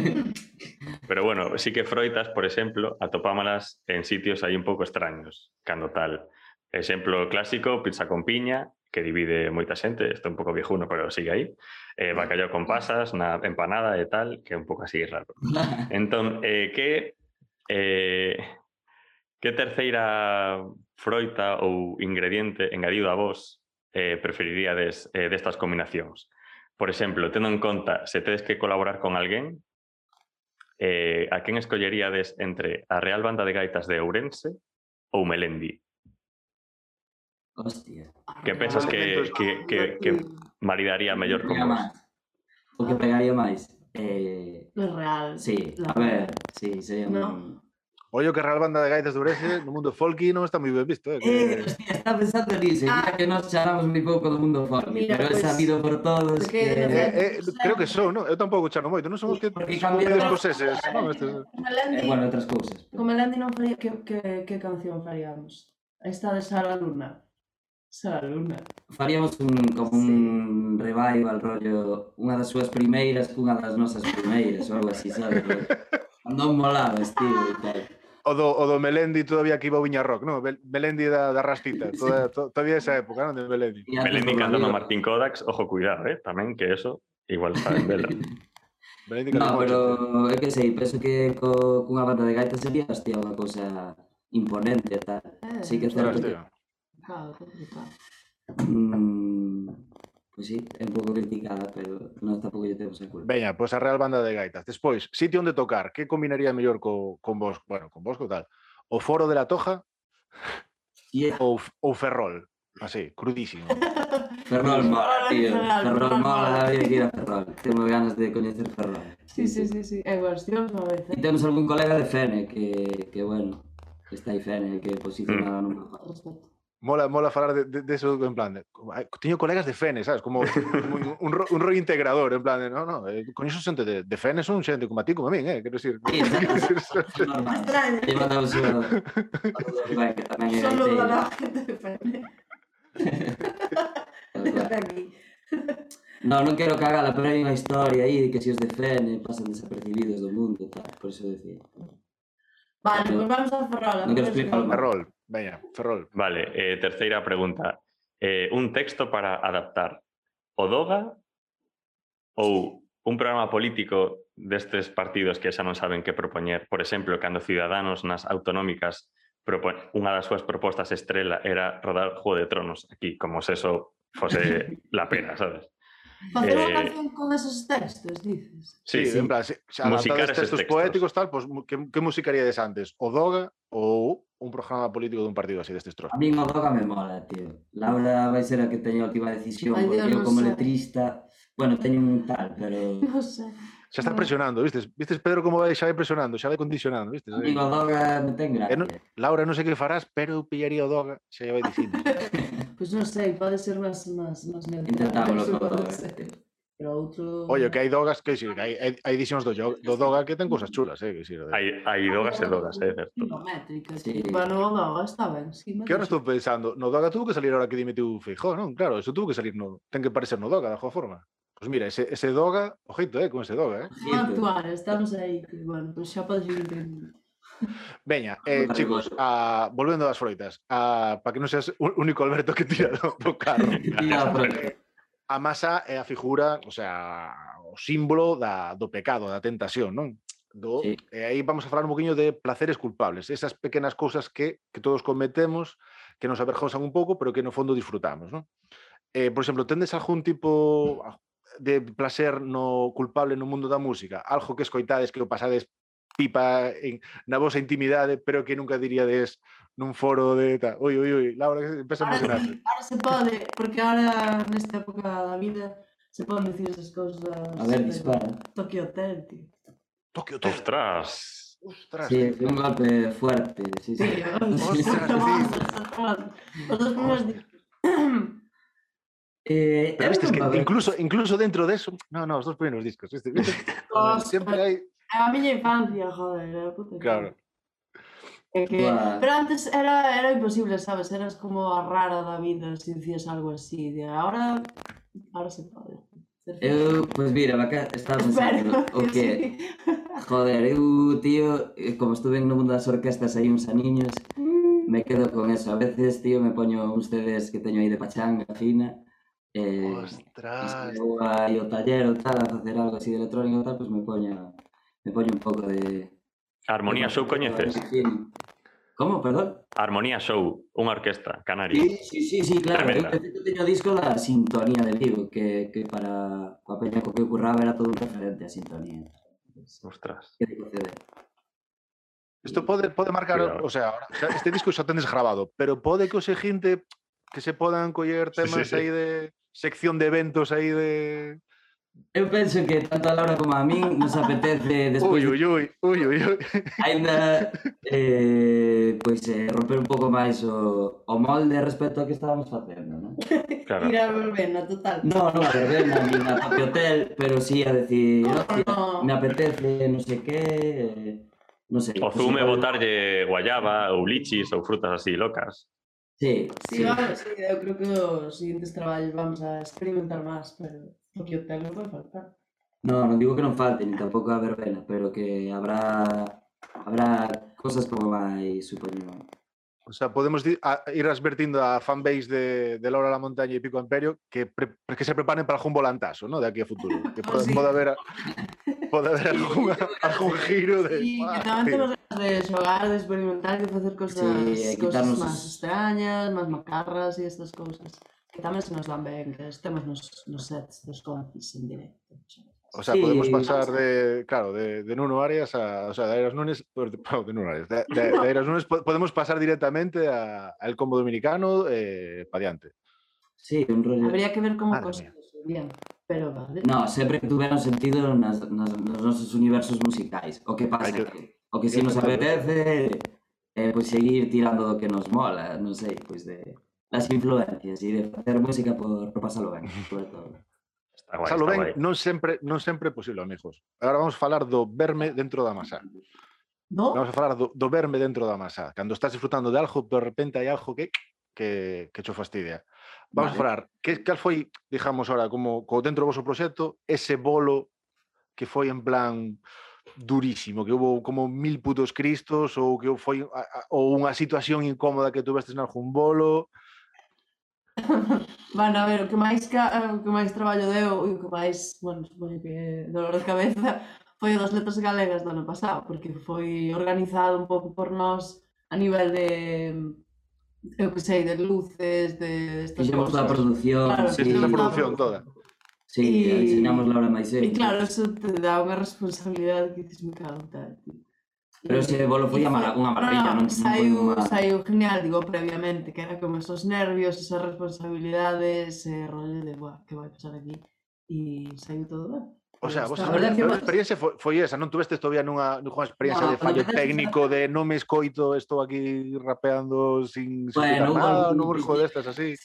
Pero bueno, sí que froitas, por exemplo, atopámolas en sitios aí un pouco extraños, cando tal. Exemplo clásico, pizza con piña, que divide moita xente, está un pouco viejuno, pero sigue aí, eh, mm. bacallao con pasas, na empanada e tal, que é un pouco así raro. entón, eh, que... Eh, que terceira froita ou ingrediente engadido a vos eh, preferiríades eh, destas combinacións? Por exemplo, tendo en conta se tedes que colaborar con alguén, eh, a quen escolleríades entre a Real Banda de Gaitas de Ourense ou Melendi? Hostia. Que pensas que, que, que, que maridaría mellor con vos? O que pegaría máis? Eh... No real. Sí, a ver, sí, sería no. un... Ollo que real banda de gaitas de Brese ¿eh? no mundo folky non está moi ben visto. Eh, eh hostia, está pensando nisso, ah. que nos charamos moi pouco do mundo folky, Mira, pero pues, sabido por todos que... que... Eh, eh, creo que son, non? Eu tampouco charo moito, non somos que somos medio escoceses. Non, estes... Landi, eh, bueno, outras cousas. Pero... Como Landi non faría, que, que, que canción faríamos? Esta de Sara Luna. Sara Luna. Faríamos un, como un revival, rollo, unha das súas primeiras cunha das nosas primeiras, ou algo así, sabes? non molaba, estilo, e tal. O do, o do Melendi todavía que iba o Viña Rock, non? Melendi da, da Rastita, toda, to, todavía esa época, non? De Melendi. Melendi cantando a Martín Kodax, ojo, cuidado, eh? Tamén que eso, igual saben vela. Melendi no, pero é que sei, penso que co, cunha banda de gaita sería, hostia, unha cousa imponente e tal. Eh, sí que é certo que Mm, pois sí, é un pouco criticada, pero non tampouco lle temos a culpa. Veña, pois a Real Banda de Gaitas. Despois, sitio onde tocar, que combinaría mellor co, con vos, bueno, con vos co tal? O Foro de la Toja Yeah. ou, ou Ferrol? Así, crudísimo. Ferrol mola, tío. Ferrol, mola, había que ir a Ferrol. Temos ganas de coñecer Ferrol. Sí, sí, sí, sí. É cuestión unha vez. E temos algún colega de Fene que, que bueno, que está aí Fene, que posicionado nun Respeto. mola, mola falar de, de, de eso en plan, de, teño colegas de Fene, sabes, como un, un, ro, un rol integrador, en plan, de, no, no, eh, con iso xente de, de Fene son xente como a ti, como a min, eh, quero dicir. Sí, non é extraño. Te mandamos un saludo a la gente de Fene. No, non quero cagala, pero hai unha historia aí de que se os de Fene pasan desapercibidos do mundo, tal, por iso decía. Vale, pero, pues vamos a Ferrol. Non quero explicar o Ferrol. Veña, Ferrol. Vale, eh, terceira pregunta. Eh, un texto para adaptar. O Doga ou un programa político destes partidos que xa non saben que propoñer. Por exemplo, cando Ciudadanos nas autonómicas propon... unha das súas propostas estrela era rodar Juego de Tronos aquí, como se eso fose la pena, sabes? Facer eh... unha canción con esos textos, dices? Sí, sí, sí. en plan, se, se musicar textos textos. poéticos, tal, pues, que, que musicaríades antes? O Doga ou un programa político dun partido así destes trozos? A min o Doga me mola, tío. Laura vai ser a que teña a última decisión, Ai, porque Dios, eu non como sei. letrista, bueno, teño un tal, pero Non sei. Xa está No. presionando, vistes? Vistes Pedro como vai xa vai presionando, xa vai condicionando, vistes? a min o Doga me ten Eh, gracia. non- Laura, non sei que farás, pero eu pillaría o Doga, xa vai dicindo. Pois non sei, pode ser máis máis máis neutral. Intentámoslo Eso con o pode Doga. ser. tío. Pero outro... Oye, que hai dogas, que sí, que hai, hai, hai edicións do, yo- do Doga que ten cousas chulas, eh, que sí, de... Hai, hai dogas e dogas, é certo. Kilométricas. Sí. Bueno, o Doga está ben, sí. Que ahora estou pensando, no Doga tuvo que salir ahora que dimitiu Feijó, non? Claro, eso tuvo que salir no... Ten que parecer no Doga, da joa forma. Pois mira, ese, ese Doga, ojito, eh, con ese Doga, eh. Vamos actuar, estamos aí. que, Bueno, pois xa podes ir entendendo. Veña, eh, chicos, a, volvendo ás froitas, a, para que non seas o único Alberto que tira do, do carro. Tira a froita. a masa é a figura, o sea, o símbolo da, do pecado, da tentación, non? Do, sí. E aí vamos a falar un poquinho de placeres culpables, esas pequenas cousas que, que todos cometemos, que nos avergonzan un pouco, pero que no fondo disfrutamos, non? Eh, por exemplo, tendes algún tipo de placer no culpable no mundo da música? Algo que escoitades que o pasades pipa en, na vosa intimidade, pero que nunca diríades nun foro de tal. Ui, ui, ui, Laura, que empeza a emocionar. Sí, ahora se pode, porque ahora nesta época da vida se poden dicir esas cousas. A ver, dispara. Tokio Hotel, tío. Tokio Hotel. Ostras. Ostras. Sí, un golpe fuerte. Sí, sí. sí ostras, sí. Os dos primeiros Eh, Pero viste, es que incluso, incluso dentro de eso, no, no, os dos primeros discos, ¿viste? Siempre hai A miña infancia, joder, era puta Claro. Que... Bueno. Pero antes era, era imposible, sabes? Eras como a rara da vida se si dicías algo así. De ahora, ahora se pode. Eu, pois pues mira, vaca, estaba pensando o que, joder, eu, tío, eh, como estuve no mundo das orquestas aí uns aniños, mm. me quedo con eso. A veces, tío, me poño uns CDs que teño aí de pachanga fina, eh, Ostras! E o taller ou tal, a facer algo así de electrónico tal, pois pues me poño me poño un pouco de... Armonía Show coñeces? Como, perdón? Armonía Show, unha orquestra canaria. Sí, sí, sí, sí, claro. Eu, Tremenda. de feito, teño o disco da Sintonía de Vigo, que, que para coa peña que curraba era todo un referente a Sintonía. Ostras. CD. isto pode, pode marcar, Cuidado. o sea, este disco xa tendes grabado, pero pode que o seguinte que se podan coller Sí, sí, temas sí. aí de sección de eventos aí de Eu penso que tanto a Laura como a min nos apetece despois... Ui, ui, ui, ui, ui, ui. Ainda, eh, pois, eh, romper un pouco máis o, o molde respecto ao que estábamos facendo, non? Claro. Ir a verbena, total. Non, non a verbena, ni a Tapi Hotel, pero sí a decir, no, no. me apetece, non sei que... Eh, non sei. O zume igual... botarlle guayaba ou lichis ou frutas así locas. Sí, sí, sí. Vamos, sí, eu creo que os seguintes traballos vamos a experimentar máis, pero... Porque no puede faltar. No, no digo que no falten, ni tampoco va a haber velas, pero que habrá, habrá cosas como la y O sea, podemos ir advirtiendo a fanbase de, de, Laura la Montaña y Pico Imperio que, pre, que se preparen para algún volantazo, ¿no? De aquí a futuro. Que ah, pueda, sí. haber, pueda haber algún, algún, giro de. Sí, que también tenemos de xogar, de experimentar, de hacer cosas, sí, cosas más extrañas, más macarras y estas cosas. que tamén se nos dan ben, que estemos nos, nos sets dos concis en directo. O sea, sí, podemos pasar de, claro, de, de Nuno Arias a, o sea, de Aeros Nunes, perdón, de Nuno Arias, de, de, de Nunes podemos pasar directamente a- al combo dominicano eh, para diante. Sí, un rollo. Habría que ver como Madre cosas subían, pero vale. No, sempre que tuveron sentido nas, nas, nos nosos universos musicais. O que pasa que, que, o que si nos apetece é eh, pois pues, seguir tirando do que nos mola, non sei, pois pues de las influencias e de facer música por, por pasalo ben, sobre todo. Está guai, pasalo ben non sempre non sempre é posible, amigos. Agora vamos a falar do verme dentro da masa. No? Vamos a falar do, do verme dentro da masa. Cando estás disfrutando de algo, de repente hai algo que que, que cho fastidia. Vamos vale. a falar, que, cal foi, digamos ahora, como co dentro do vosso proxecto, ese bolo que foi en plan durísimo, que houve como mil putos cristos ou que foi a, a, ou unha situación incómoda que tuvestes en algún bolo, Van a ver, o que máis, ca... Eh, o que máis traballo deu e o que máis, bueno, supoño que dolor de cabeza foi das letras galegas do ano pasado, porque foi organizado un pouco por nós a nivel de eu que sei, de luces, de estas Fixemos toda a producción, claro, sí, a producción toda. Sí, e... la hora máis E claro, eso te dá unha responsabilidade que dices, me cago, tal, tío. Pero ese bolo foi a amar, unha maravilla, non? Saiu, unha... saiu genial, digo, previamente, que era como esos nervios, esas responsabilidades, ese rollo de, buah, que vai pasar aquí? E saiu todo ben. O sea, vos a verdad que... experiencia foi, foi esa, non tuveste todavía nunha, nunha experiencia no, de fallo técnico, de non me escoito, estou aquí rapeando sin, sin bueno, nada, non me destas así.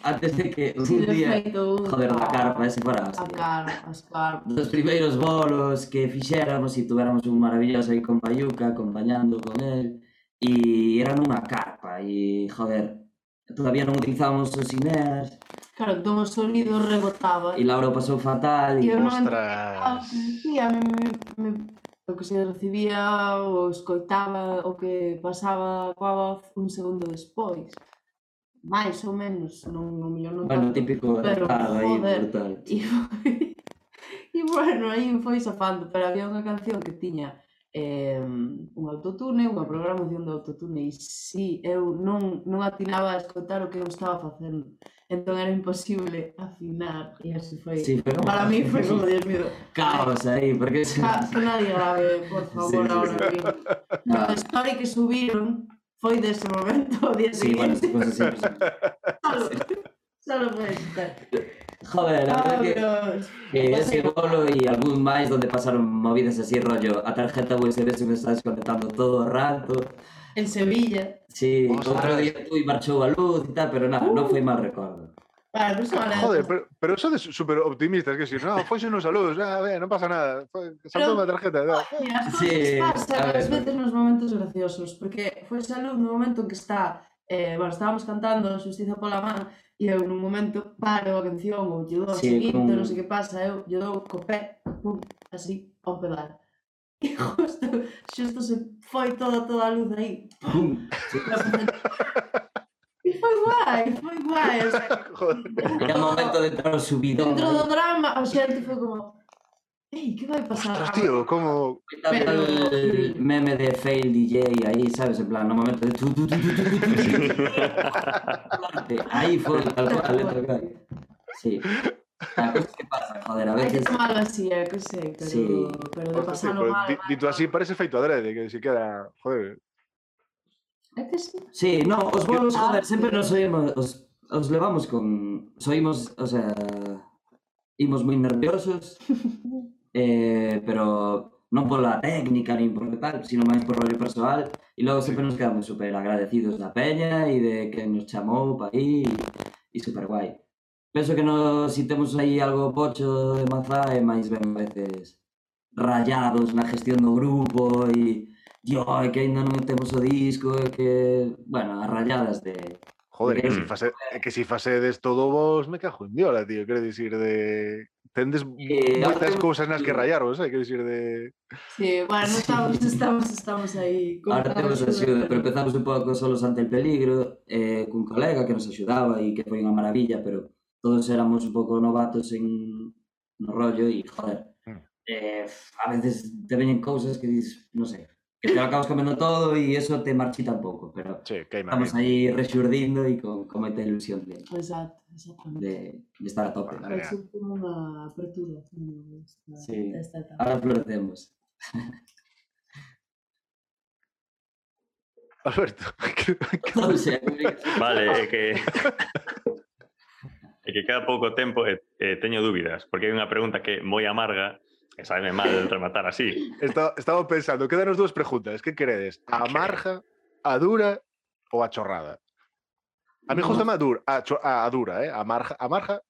Antes de que un sí, día, feito, joder, a carpa, ese para A carpa, as carpas. Dos primeiros bolos que fixéramos e tuveramos un maravilloso aí con Payuca acompañando con él, e era nunha carpa, e joder, todavía non utilizábamos os INERS. Claro, entón o sonido rebotaba. E Laura pasou fatal. E eu non entendía, me, me, o que se recibía ou escoitaba o que pasaba coa voz un segundo despois. Mais ou menos, non, non mellor non Bueno, tanto, típico pero, estaba aí, brutal. E, foi... e bueno, aí foi safando, pero había unha canción que tiña eh, un autotune, unha programación de autotune e si sí, eu non, non atinaba a escoitar o que eu estaba facendo entón era imposible afinar e así foi, sí, pero... para mí foi como Dios mío. Caos aí, porque Ca nadie grave, por favor sí, ahora sí. no, a story que subiron foi dese momento o día sí, siguiente. bueno, pues, sí, sí. solo, solo foi estar Joder, la verdad que... Que ese bolo e algún máis donde pasaron movidas así rollo a tarjeta USB se me está desconectando todo o rato En Sevilla. Sí, Ostras. outro día tú e marchou a luz e tal, pero nada, non foi mal recordo Vale, pues. Joder, pero, pero eso de súper optimistas, que si no, fuese unos saludos, ah, ve, no pasa nada, fue, saltó una tarjeta, no. Mira, Sí, pasan a ver. veces nos momentos graciosos, porque foi salud no momento en que está, eh, bueno, estábamos cantando Justiza pola man e eu nun momento paro a canción ou lle dou sí, seguinte, con... non sei que pasa, eu lle dou co pé, pum, así, ao pedal. E justo, justo se foi toda, toda a luz aí. Pum. E foi guai, foi guai. O sea, Era momento de dar o subidón. Dentro do eh. drama, a xente foi como, Ei, que vai pasar? Ostras, tío, como... Pero... el meme de fail DJ aí, sabes, en plan, no momento de... Tu, tu, tu, tu, tu, tu, tu. tu. aí foi tal cual, letra cual. Sí. A cosas que pasa, joder, a veces... Hai que tomarlo así, é que sei, pero, sí. pero de pasarlo pues, mal... Di, dito así parece feito adrede, que si queda, joder... É que sí. Sí, no, os bolos, joder, sempre nos oímos, os, os levamos con... Soimos, o sea... Imos moi nerviosos, eh, pero non pola técnica nin por tal, sino máis por rollo persoal e logo sempre nos quedamos super agradecidos da peña e de que nos chamou para aí e super guai. Penso que nos, si temos aí algo pocho de mazá é máis ben a veces rayados na gestión do grupo e Dio, é que ainda non temos o disco, é que, bueno, as rayadas de, Joder, que si, fase, que si fasedes todo vos, me cajo en diola, tío. Quero dicir de tendes eh, moitas no, cousas nas que rayaros, eh, quero dicir de Sí, bueno, estamos estamos estamos aí. Ahora temos axuda, pero empezamos un pouco solos ante el peligro, eh cun colega que nos axudaba e que foi unha maravilla, pero todos éramos un pouco novatos en no rollo e joder. Mm. Eh, a veces te veñen cousas que dices, non sei, sé, que te lo acabas comendo todo e eso te marchita un pouco, pero Sí, que estamos aí rexurdindo e con, con moita ilusión de, Exacto, exactamente. de, de estar a tope. Vai ser como unha apertura. esta- Sí. esta. Ahora florecemos. Alberto, que, que, O sea, Vale, é que... É que queda pouco tempo e, e teño dúbidas, porque hai unha pregunta que é moi amarga e sabe mal rematar así. Estaba pensando, quedanos dúas preguntas. Que queredes? A marja, a dura ou a chorrada? A mí No. gusta a dura, a, a, a dura, eh? A marja, a marja,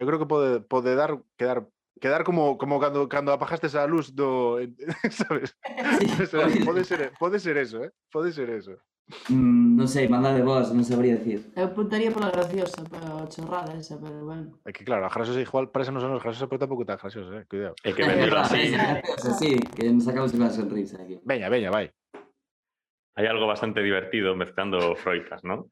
eu creo que pode, pode dar, quedar, quedar como, como cando, cando apagaste a luz do... ¿Sabes? O sea, pode, ser, pode ser eso, eh? Pode ser eso. Mm, non sei, mandade vos, non sabría decir. Eu apuntaría pola graciosa, pero chorrada esa, pero bueno. É que claro, a graciosa igual parece non son os graciosa, pero tampouco tan graciosa, eh? Cuidado. É que vendelo así. Graciosa, sí, que nos sacamos unha sonrisa aquí. Veña, veña, vai. Hai algo bastante divertido mezclando froitas, non?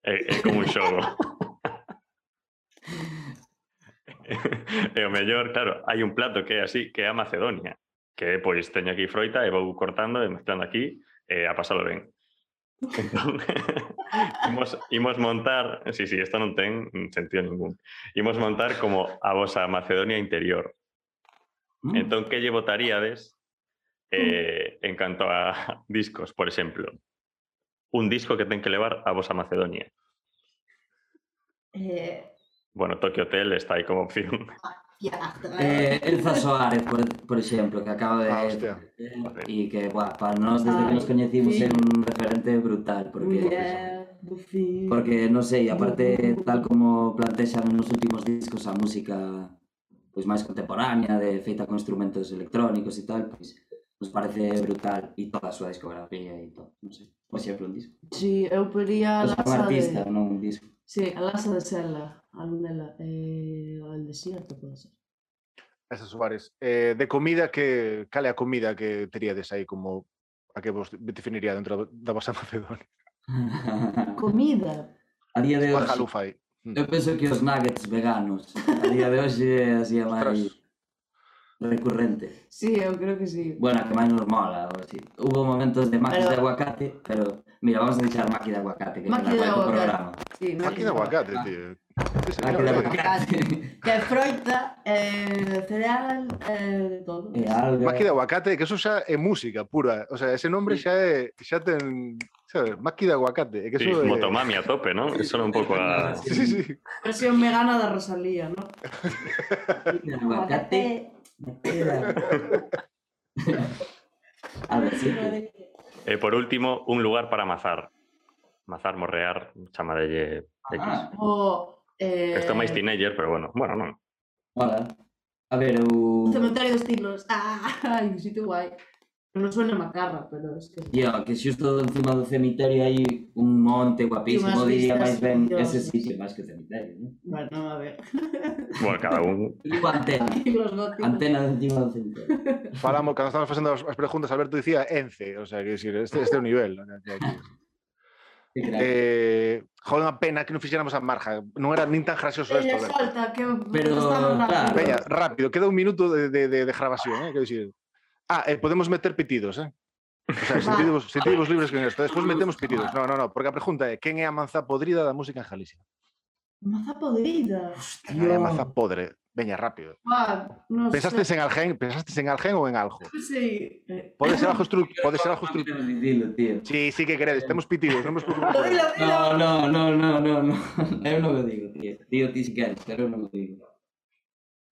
É, é como un xogo. e o mellor, claro, hai un plato que é así, que é a Macedonia, que pois teño aquí froita e vou cortando e mezclando aquí eh, e a pasalo ben. Imos, imos montar, sí, sí, isto non ten sentido ningún. Imos montar como a vosa Macedonia interior. Mm. Entón, que lle votaríades eh, en canto a discos, por exemplo? Un disco que ten que levar a vosa Macedonia. Eh, Bueno, Tokyo Hotel está aí como opción. Eh, eh Elza Soares, por, por exemplo, que acaba de... Ah, hostia. Eh, e que, buah, para nós, desde Ay, que nos coñecimos, sí. é un referente brutal, porque... Yeah. Porque, non sei, aparte, tal como plantexan nos últimos discos a música pois máis contemporánea, de feita con instrumentos electrónicos e tal, pois nos parece brutal e toda a súa discografía e todo, non sei. Por exemplo, un disco. Si, sí, eu pería a Laza de... artista, non un disco. Si, sí, a Laza de Sela alguna eh, al desierto, pode ser. Esas Suárez. Eh, de comida, que cal é a comida que teríades aí como a que vos definiría dentro da vosa Macedonia? comida? A día de hoxe. Eu penso que os nuggets veganos. A día de hoxe así a máis recurrente. Sí, eu creo que sí. Bueno, que máis nos mola. Así. Hubo momentos de maquis pero... de aguacate, pero mira, vamos a deixar maqui de aguacate. Que maqui de aguacate. Programa. Sí, maqui de aguacate, tío. Sí, de Eh, aguacate. Que froita, eh, cereal, eh, de todo. E alga. Maqui de aguacate, que eso xa é música pura. O sea, ese nombre xa é xa ten, sabes, maqui de aguacate, que Sí, eso é motomami a tope, ¿no? Es solo un poco a... Sí, sí, sí. Versión vegana da Rosalía, ¿no? De aguacate. de. Algo así. que- Eh, por último, un lugar para mazar. Mazar, morrear, chamadelle X. Ah, O... Eh, Esto máis teenager, pero bueno, bueno, non. Hola. A ver, eu... Cementerio dos Tiglos. Ah, ai, un sitio guai. Non suena macarra, pero es que... Tío, que xusto encima do cemiterio hai un monte guapísimo, diría máis ben ese sitio, máis que o cemiterio, non? Bueno, a ver. Bueno, cada un... Digo antena, antena de encima do cemiterio. Falamos, cando estamos facendo as, as preguntas, Alberto dicía Ence, o sea, que decir, este, este é o nivel. ¿no? Que aquí. Eh, joder, unha pena que non fixéramos a marja. Non era nin tan gracioso Ella esto. Solta, que Pero, claro. Veña, rápido, queda un minuto de, de, de, de grabación, eh, quero dicir. Ah, eh, podemos meter pitidos, eh? O sea, sentidos, sentidos libres con esto. Despois metemos pitidos. No, no, no, porque a pregunta é quen é a manza podrida da música en Galicia? Maza podrida. Quen é a manza podre? Veña, rápido. Ah, no Pensastes sé. en algen, pensastes en algen ou en algo? Sí. Pode ser algo pode ser algo tío. Sí, sí que queredes, temos pitidos. Dilo, dilo, dilo. No, no, no, no, no, no. Eu non o digo, tío. Tío, ti si queres, pero non o digo.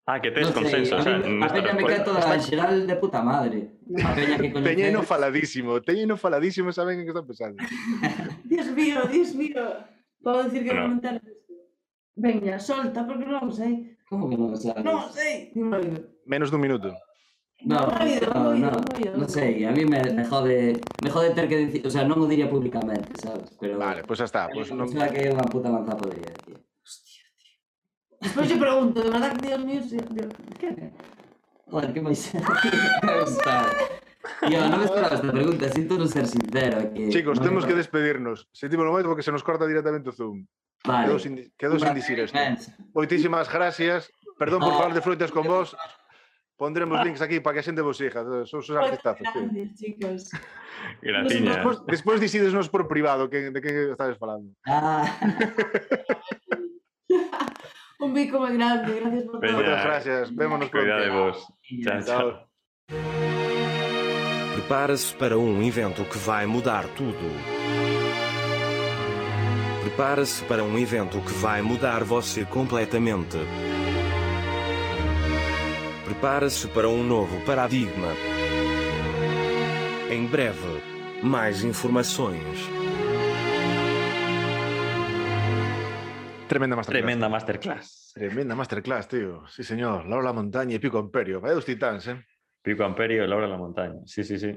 Ah, que tes sei, consenso, o a mí- a nuestra peña me cae toda en xeral de puta madre. A peña que coñece... Teñeno faladísimo, teñeno faladísimo, saben en que están pensando. Dios mío, Dios mío. Podo decir que Bueno. comentar venga, solta porque no lo sé. ¿Cómo que no lo sabes? No sé. Menos de un minuto. No, no, no, no sé, a mí me, me jode, me jode tener que decir, o sea, no lo diría públicamente, ¿sabes? Pero, vale, pues ya está. Pues no... que una puta manzana podría decir. Hostia, tío. Después yo pregunto, de verdad, Dios mío, ¿qué? Joder, qué más. Yo no me esperaba esta pregunta, siento no ser sincero. Que Chicos, no tenemos que despedirnos. Sentimos lo momento porque se nos corta directamente Zoom. Vale. Quedo sin, quedo sin dicir isto. Moitísimas gracias. Perdón por falar de froitas con vos. Pondremos links aquí para que a xente vos siga. Son os artistazos. Grandes, sí. chicos. Gratiña. Despois, despois dicídesnos por privado que, de que estades falando. Ah. Un bico moi grande. Gracias por todo. Moitas gracias. Vémonos pronto. Cuidado de vos. Chao, chao. Prepara-se para um evento que vai mudar tudo. Prepara-se para um evento que vai mudar você completamente. Prepara-se para um novo paradigma. Em breve, mais informações. Tremenda masterclass. Tremenda masterclass. Tremenda masterclass, tío. Sí, señor. Laura la montaña e Pico Imperio. Vai dos titáns, eh? Pico Amperio y Laura la montaña. Sí, sí, sí.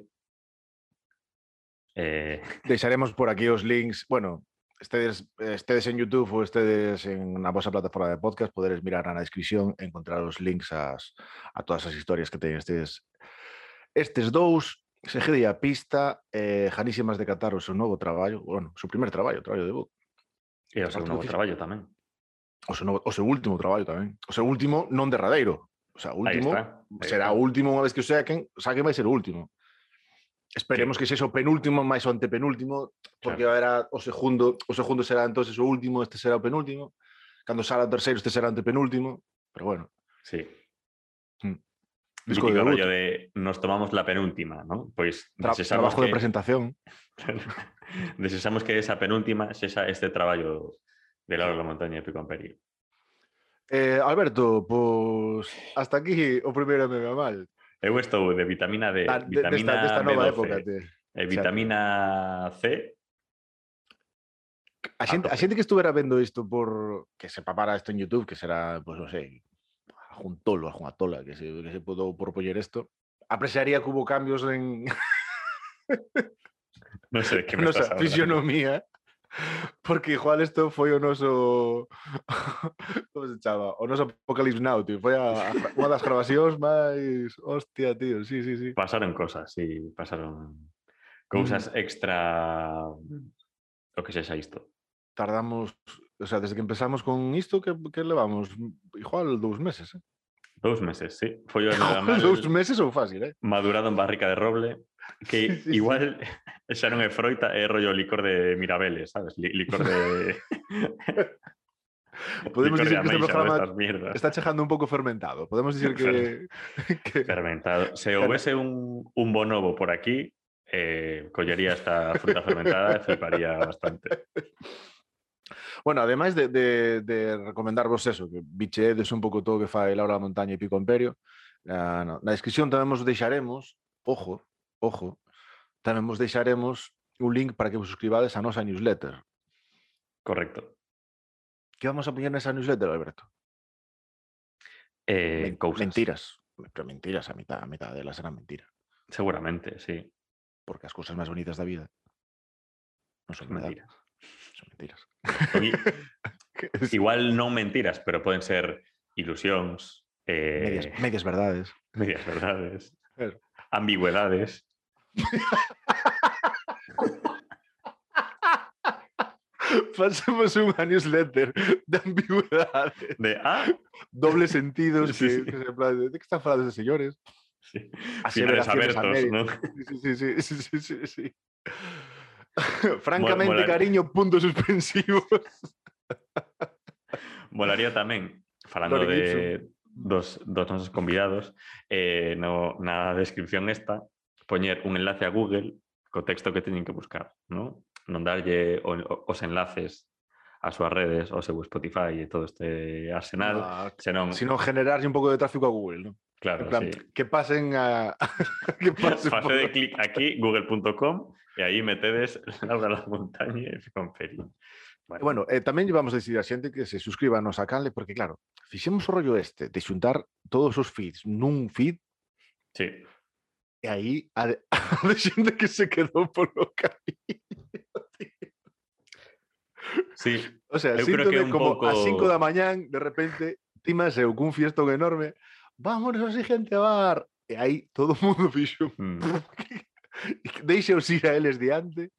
Eh, Deixaremos por aquí os links. Bueno, estedes en YouTube ou estedes en na vosa plataforma de podcast, poderes mirar na descripción e encontrar os links a todas as historias que teñen estes, estes dous. Seguide a pista, eh, Janísimas de Catar o seu novo traballo, bueno, o seu primer traballo, o traballo de debut. y o nuevo Aparte, trabajo también. O seu, novo, o seu último traballo tamén. O seu último non derradeiro. O sea, Ahí último está. ahí será está. o último unha vez que o saquen, o saquen vai ser o último. Esperemos que sexa o penúltimo máis o antepenúltimo, porque claro. era o segundo, o segundo será entonces o último, este será o penúltimo. Cando sala o terceiro, este será o antepenúltimo, pero bueno. Sí. Mm. Disco Mítico de rollo de nos tomamos la penúltima, ¿no? Pois Tra trabajo que... de presentación. desexamos que esa penúltima sexa este traballo de Laura da Montaña e Pico Amperio. Eh, Alberto, pois pues, hasta aquí o primeiro me va mal. Eu estou de vitamina D, de- vitamina desta, desta nova B12, época, te. e vitamina C, A xente, a tope. xente que estuvera vendo isto por que se papara isto en YouTube, que será, pois non sei, algún tolo, algunha tola que se, que se pudo propoñer isto, apreciaría que hubo cambios en non sei que me nosa estás fisionomía. Porque igual isto foi o noso como se chama? O noso Apocalypse Now, tío. Foi a, a, unha das gravacións máis hostia, tío. Sí, sí, sí. Pasaron cosas, sí, pasaron cousas extra o que sexa isto. Tardamos, o sea, desde que empezamos con isto que, que levamos igual dous meses, eh? Dous meses, sí. Foi o nada mal dous meses ou fácil, eh? madurado en barrica de roble que Sí, sí, sí. igual non é froita, é rollo licor de Mirabeles, sabes? Li- licor de Podemos licor de dicir que este programa está chegando un pouco fermentado. Podemos dicir que, que Fermentado. Se houvese un, un bonobo por aquí, eh, collería esta fruta fermentada e fliparía bastante. Bueno, ademais de, de, de recomendarvos eso, que bicheedes un pouco todo que fai Laura da Montaña e Pico Imperio, na, no, na descripción tamén vos deixaremos, ojo, ojo, tamén vos deixaremos un link para que vos suscribades a nosa newsletter. Correcto. Que vamos a poñer nesa newsletter, Alberto? Eh, Men- cousas. Mentiras. Pero mentiras, a mitad, a mitad delas eran mentira. Seguramente, sí. Porque as cousas máis bonitas da vida non son Mentiras. son mentiras. Igual non mentiras, pero poden ser ilusións, eh, medias, medias verdades. medias verdades, ambigüedades. Pasemos unha newsletter de ambigüedade. De, ah, dobles sentidos Sí, que, sí. que se plan de, ¿de qué están falando esos señores? sí. finales Aseveraciones a abertos, medias. ¿no? Sí, sí, sí, sí, sí. Francamente, molar- cariño, puntos suspensivos. Molaría tamén, falando Lori de dos, dos nosos convidados, eh, no, na descripción esta, poñer un enlace a Google co texto que teñen que buscar, ¿no? Non darlle o, o, os enlaces ás súas redes, ao seu Spotify e todo este arsenal, Ah, senón, un pouco de tráfico a Google, ¿no? claro, En plan, sí. que pasen a... que pasen por- clic aquí, google.com, e aí metedes la montaña e con Feri. E Bueno, eh, tamén llevamos a decir a xente que se suscriba a nosa canle, porque claro, fixemos o rollo este de xuntar todos os feeds nun feed Sí, E aí a, a de gente que se quedou por camiño. Sí. O sea, eu creo que un como pouco... a 5 da mañán, de repente, timas eu cun fiestón enorme, vámonos así gente a bar. E aí todo o mundo fixo. Mm. Deixe os ir a eles diante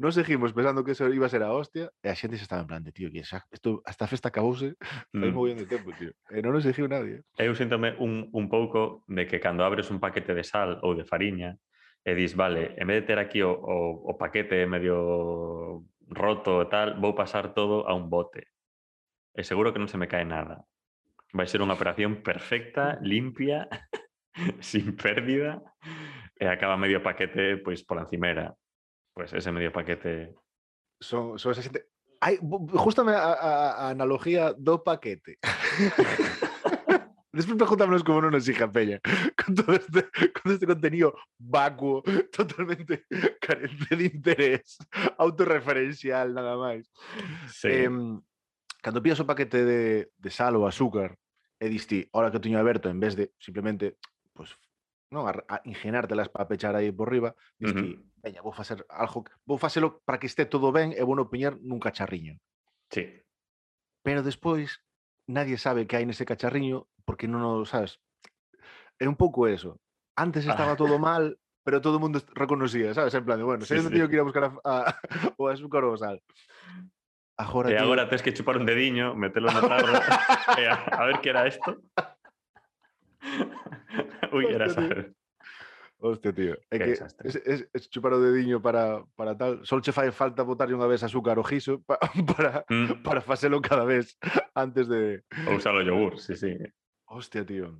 Nos seguimos pensando que eso iba a ser a hostia e a xente se estaba en plan de, tío, que xa, esto, hasta a festa acabouse mm. moi de tempo, tío. Eh, e non nos exigiu nadie. Eu síntome un, un pouco de que cando abres un paquete de sal ou de fariña e dis, vale, en vez de ter aquí o, o, o paquete medio roto e tal, vou pasar todo a un bote. E seguro que non se me cae nada. Vai ser unha operación perfecta, limpia, sin pérdida, e acaba medio paquete pois pola encimera. Pois ese medio paquete... Son, son esa xente... Ai, bu- bu- justame a, a, analogía do paquete. Despois preguntámonos como non nos hija Peña con todo este, con este contenido vacuo, totalmente carente de interés, autorreferencial, nada máis. Sí, Em, cando pillas o paquete de, de sal ou azúcar e diste, ahora que teño aberto, en vez de simplemente pues, non? A, a ingeniártelas para pechar aí por riba, dis uh -huh. que, veña, vou facer algo, vou facelo para que este todo ben e vou no poñer nun cacharriño. Sí. Pero despois nadie sabe que hai nese cacharriño porque non o sabes. É un pouco eso. Antes ah. estaba todo mal, pero todo o mundo reconocía, sabes? En plan de, bueno, sí, se sí. teño que ir a buscar a, a, o azúcar ou o sal. Agora, e eh, tío... agora tens que chupar un dediño, metelo na tabla e eh, a, a ver que era isto. Ui, era Hostia, saber. Hostia, tío. É Que es, es, es chupar o dediño para, para tal. Só che fai falta botarlle unha vez azúcar o guiso pa, para, Mm, para facelo cada vez antes de... ou usar o yogur, sí, sí. Hostia, tío.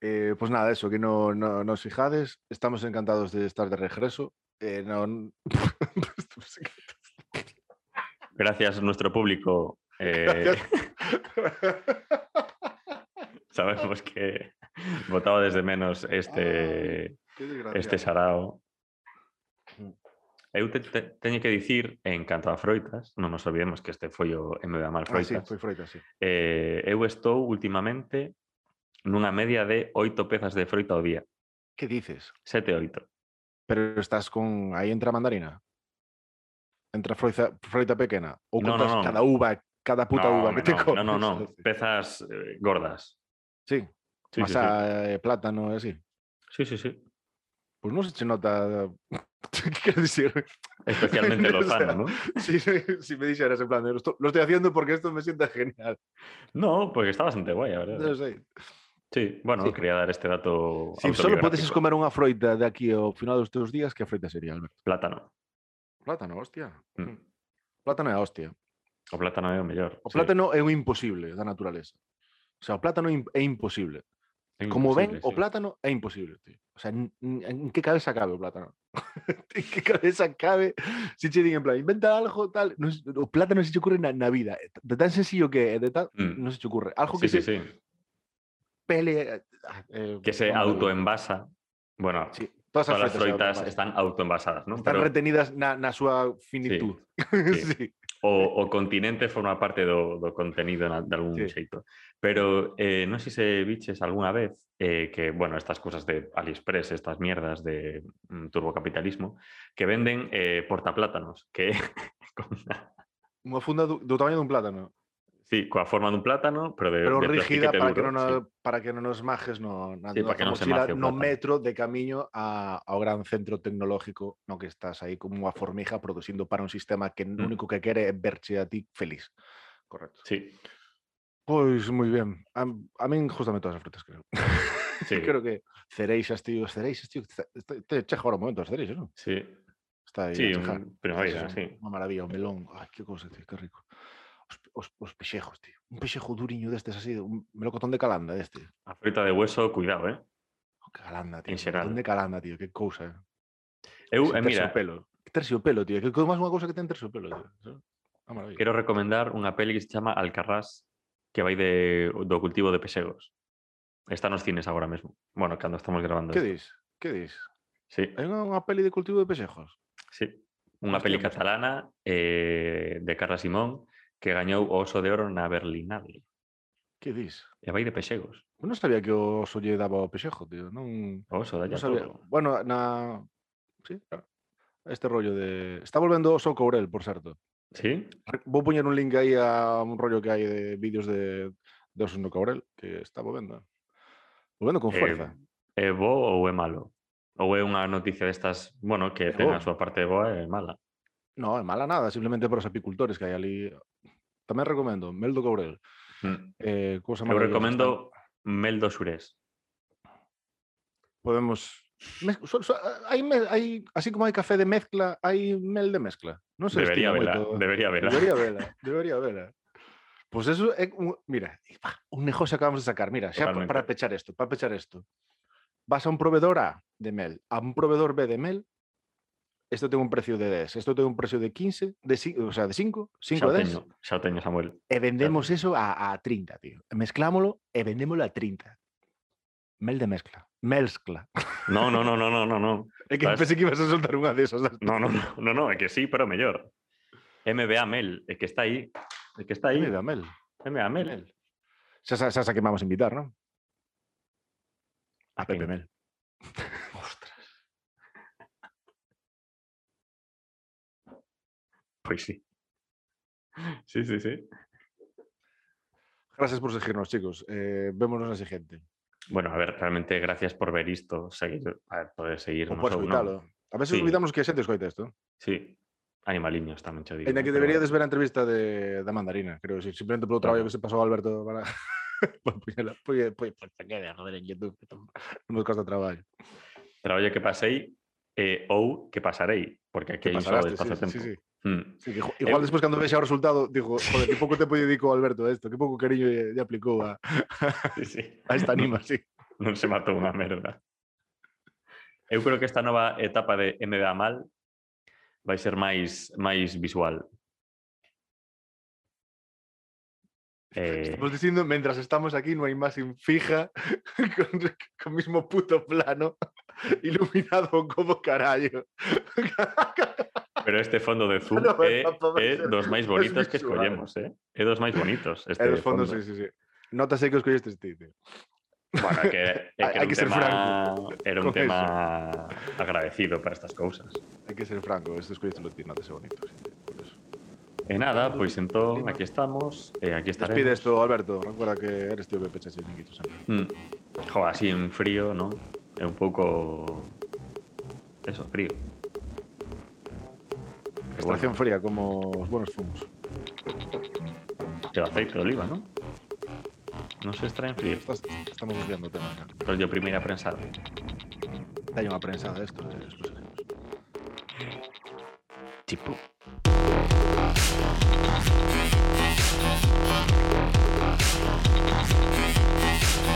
Eh, pues nada, eso, que no, no, nos fijades. Estamos encantados de estar de regreso. Eh, no, Gracias a nuestro público. eh, sabemos que votaba desde menos este, Ay, este sarao. Eu te, te, teño que dicir, en canto a Froitas, non nos olvidemos que este foi o MB mal Froitas. Ah, sí, foi froita, sí. Eh, eu estou últimamente nunha media de oito pezas de froita ao día. Que dices? Sete, oito. Pero estás con... Aí entra mandarina? Entra froita, froita pequena? Ou contas no, no, no. cada uva, cada puta no, uva que no, te comes? No, no, no. Pezas eh, gordas. Sí, Sí, sí, sí. masa, eh, plátano así. Sí, sí, sí. Pois non se nota... ¿Qué dicir? Especialmente O lozano, ¿no? Si, si me dijeras en plan, de, lo estoy, haciendo porque esto me sienta genial. No, porque está bastante guay, la verdad. Non sei. Sí, bueno, Sí. quería dar este dato Si solo autobiográfico. comer unha froita de aquí ao final dos teus días, que froita sería, Alberto? Plátano. Plátano, hostia. Mm. Plátano é a hostia. O plátano é o mellor. O sí. plátano é un imposible da naturaleza. O sea, o plátano é imposible. É Como ven, imposible, o sí. plátano é imposible, tío. O sea, en, en- en que cabeza cabe o plátano? en que cabeza cabe si din en plan, inventa algo tal, se- o plátano se che ocurre na, na vida. De tan sencillo que é, de tal, Mm. non se che ocurre. Algo Sí, que sí, se sí. pele... ah, eh, Que se autoenvasa. Bueno, Sí, todas, todas as las froitas autoenvasan. están autoenvasadas, ¿no? Están Pero retenidas na súa finitud. sí. sí. o, o continente forma parte do, do contenido de algún Sí. xeito. Pero eh, non sei se biches algunha vez eh, que, bueno, estas cosas de AliExpress, estas mierdas de mm, turbocapitalismo, que venden eh, portaplátanos, que con una- funda do, do tamaño dun plátano. sí, coa forma dun plátano, pero de, pero de rígida para que, duro, non, sí. nos- para que non nos majes no, na, Sí, para que non se maje no metro de camiño a, ao gran centro tecnológico no que estás aí como unha formiga producindo para un sistema que Mm. único que quere é verche a ti feliz. Correcto. Sí, Pois moi ben. A, a min justamente todas as frutas, creo. sí, creo que cereixas, tío, cereixas, tío, te, chega ahora o momento cereixas, non? sí. Está aí Sí, un- primavera, sí. Unha maravilla, o melón. Ai, que cousa, tío, que rico. Os, os, os pexejos, tío. Un pexejo duriño destes así, un melocotón de calanda deste. A fruta de hueso, cuidado, eh? Oh, calanda, tío. En melocotón de calanda, tío. Que cousa, eh. Eu, eh, mira, terciopelo. Tío. Que máis unha cousa que ten terciopelo, tío. quero recomendar unha peli que se chama Alcarrás, que vai de, do cultivo de pesegos. Está nos cines agora mesmo. Bueno, cando estamos grabando. Que dis? Que dis? Sí. Hai unha, unha peli de cultivo de pesegos? Sí. Unha peli catalana eh, de Carla Simón que gañou o Oso de Oro na Berlinale. Que dis? E vai de pexegos. Eu non sabía que o oso lle daba o pexejo, tío. Non... O oso, dalle sabía. Todo. Bueno, na... Sí, claro. Este rollo de... Está volvendo oso courel, por certo. Sí. Vou poñer un link aí a un rollo que hai de vídeos de de Osos no Caurel, que está volvendo. Volvendo con forza. É, eh, é bo ou é malo? Ou é unha noticia destas, bueno, que é ten bo. a súa parte boa e mala? No, é mala nada, simplemente para os apicultores que hai ali. Tamén recomendo Mel do Caurel. Mm. Eh, cosa Eu recomendo. Mel do Xurés. Podemos... Mez... So, so, hai, me... hai, así como hai café de mezcla, hai mel de mezcla. Non se Debería moito. debería vela. Debería vela, debería. Pois pues eso é un, mira, un negocio acabamos de sacar, mira, para pechar isto, para pechar isto. Vas a un proveedor A de mel, a un proveedor B de mel, isto ten un precio de 10, isto ten un precio de 15, de, o sea, de 5, 5 Xa o a 10, teño, xa teño, Samuel. e vendemos eso a, a 30, tío. Mezclámolo e vendémolo a 30. Mel de mezcla. Mezcla. No, no, no, no, no, no, no. É que Sabes? pensei que ibas a soltar unha desas. No, no, no, no, no, é que sí, pero mellor. MBA Mel, é que está aí. É que está aí. Mira, mel. MBA Mel. Mel. Xa, xa, que vamos a invitar, non? A quen? Pepe Mel. Ostras. Pois sí. Sí, sí, sí. Gracias por seguirnos, chicos. Eh, vémonos na siguiente. Bueno, a ver, realmente gracias por ver isto, seguir, a ver, poder O seguirnos por escuitalo. A veces Sí. olvidamos que xente escoita isto. Sí, animaliños tamén cho digo. Ainda que deberíades ver a entrevista de, da mandarina, creo. Si, simplemente polo traballo que se pasou a Alberto para... poñela. Que quede, joder, en YouTube. Non costa traballo. Traballo que pasei eh, ou que pasarei, porque aquí hai un só pasaraste, espazo sí, tempo. sí, sí. Hmm. Sí, eh, igual eu... despois cando vexa o resultado digo, joder, que pouco tempo lle dedico Alberto a isto, que pouco cariño lle, lle aplicou a, sí, sí. a esta anima, sí. Non se matou unha merda. Eu creo que esta nova etapa de MBA mal vai ser máis máis visual. Eh, Estamos dicindo, mentras estamos aquí nunha imaxen fija, con, con mismo puto plano, iluminado como carallo. pero este fondo de zoom No, é, é dos máis bonitos que visual. escollemos, eh? É dos máis bonitos este dos fondos, fondo. sí, sí, sí. Notase que os collestes ti, tío. Bueno, é que, é que un que ser tema, franco era un tema agradecido para estas cousas. Hai que ser franco, estes collestes ti, notase bonito. Sí. Eh, nada, pues entonces aquí estamos, eh, aquí estaremos. Despides tú, Alberto, recuerda que eres tío que pechas en mm. Joder, así en frío, ¿no? Es un poco... Eso, frío. Estación fría, como buenos fumos. El aceite de oliva, ¿no? No se extraen frío. Estás, estamos buscando temas. Entonces pues yo primera prensada. Hay una prensada de esto, de los Tipo.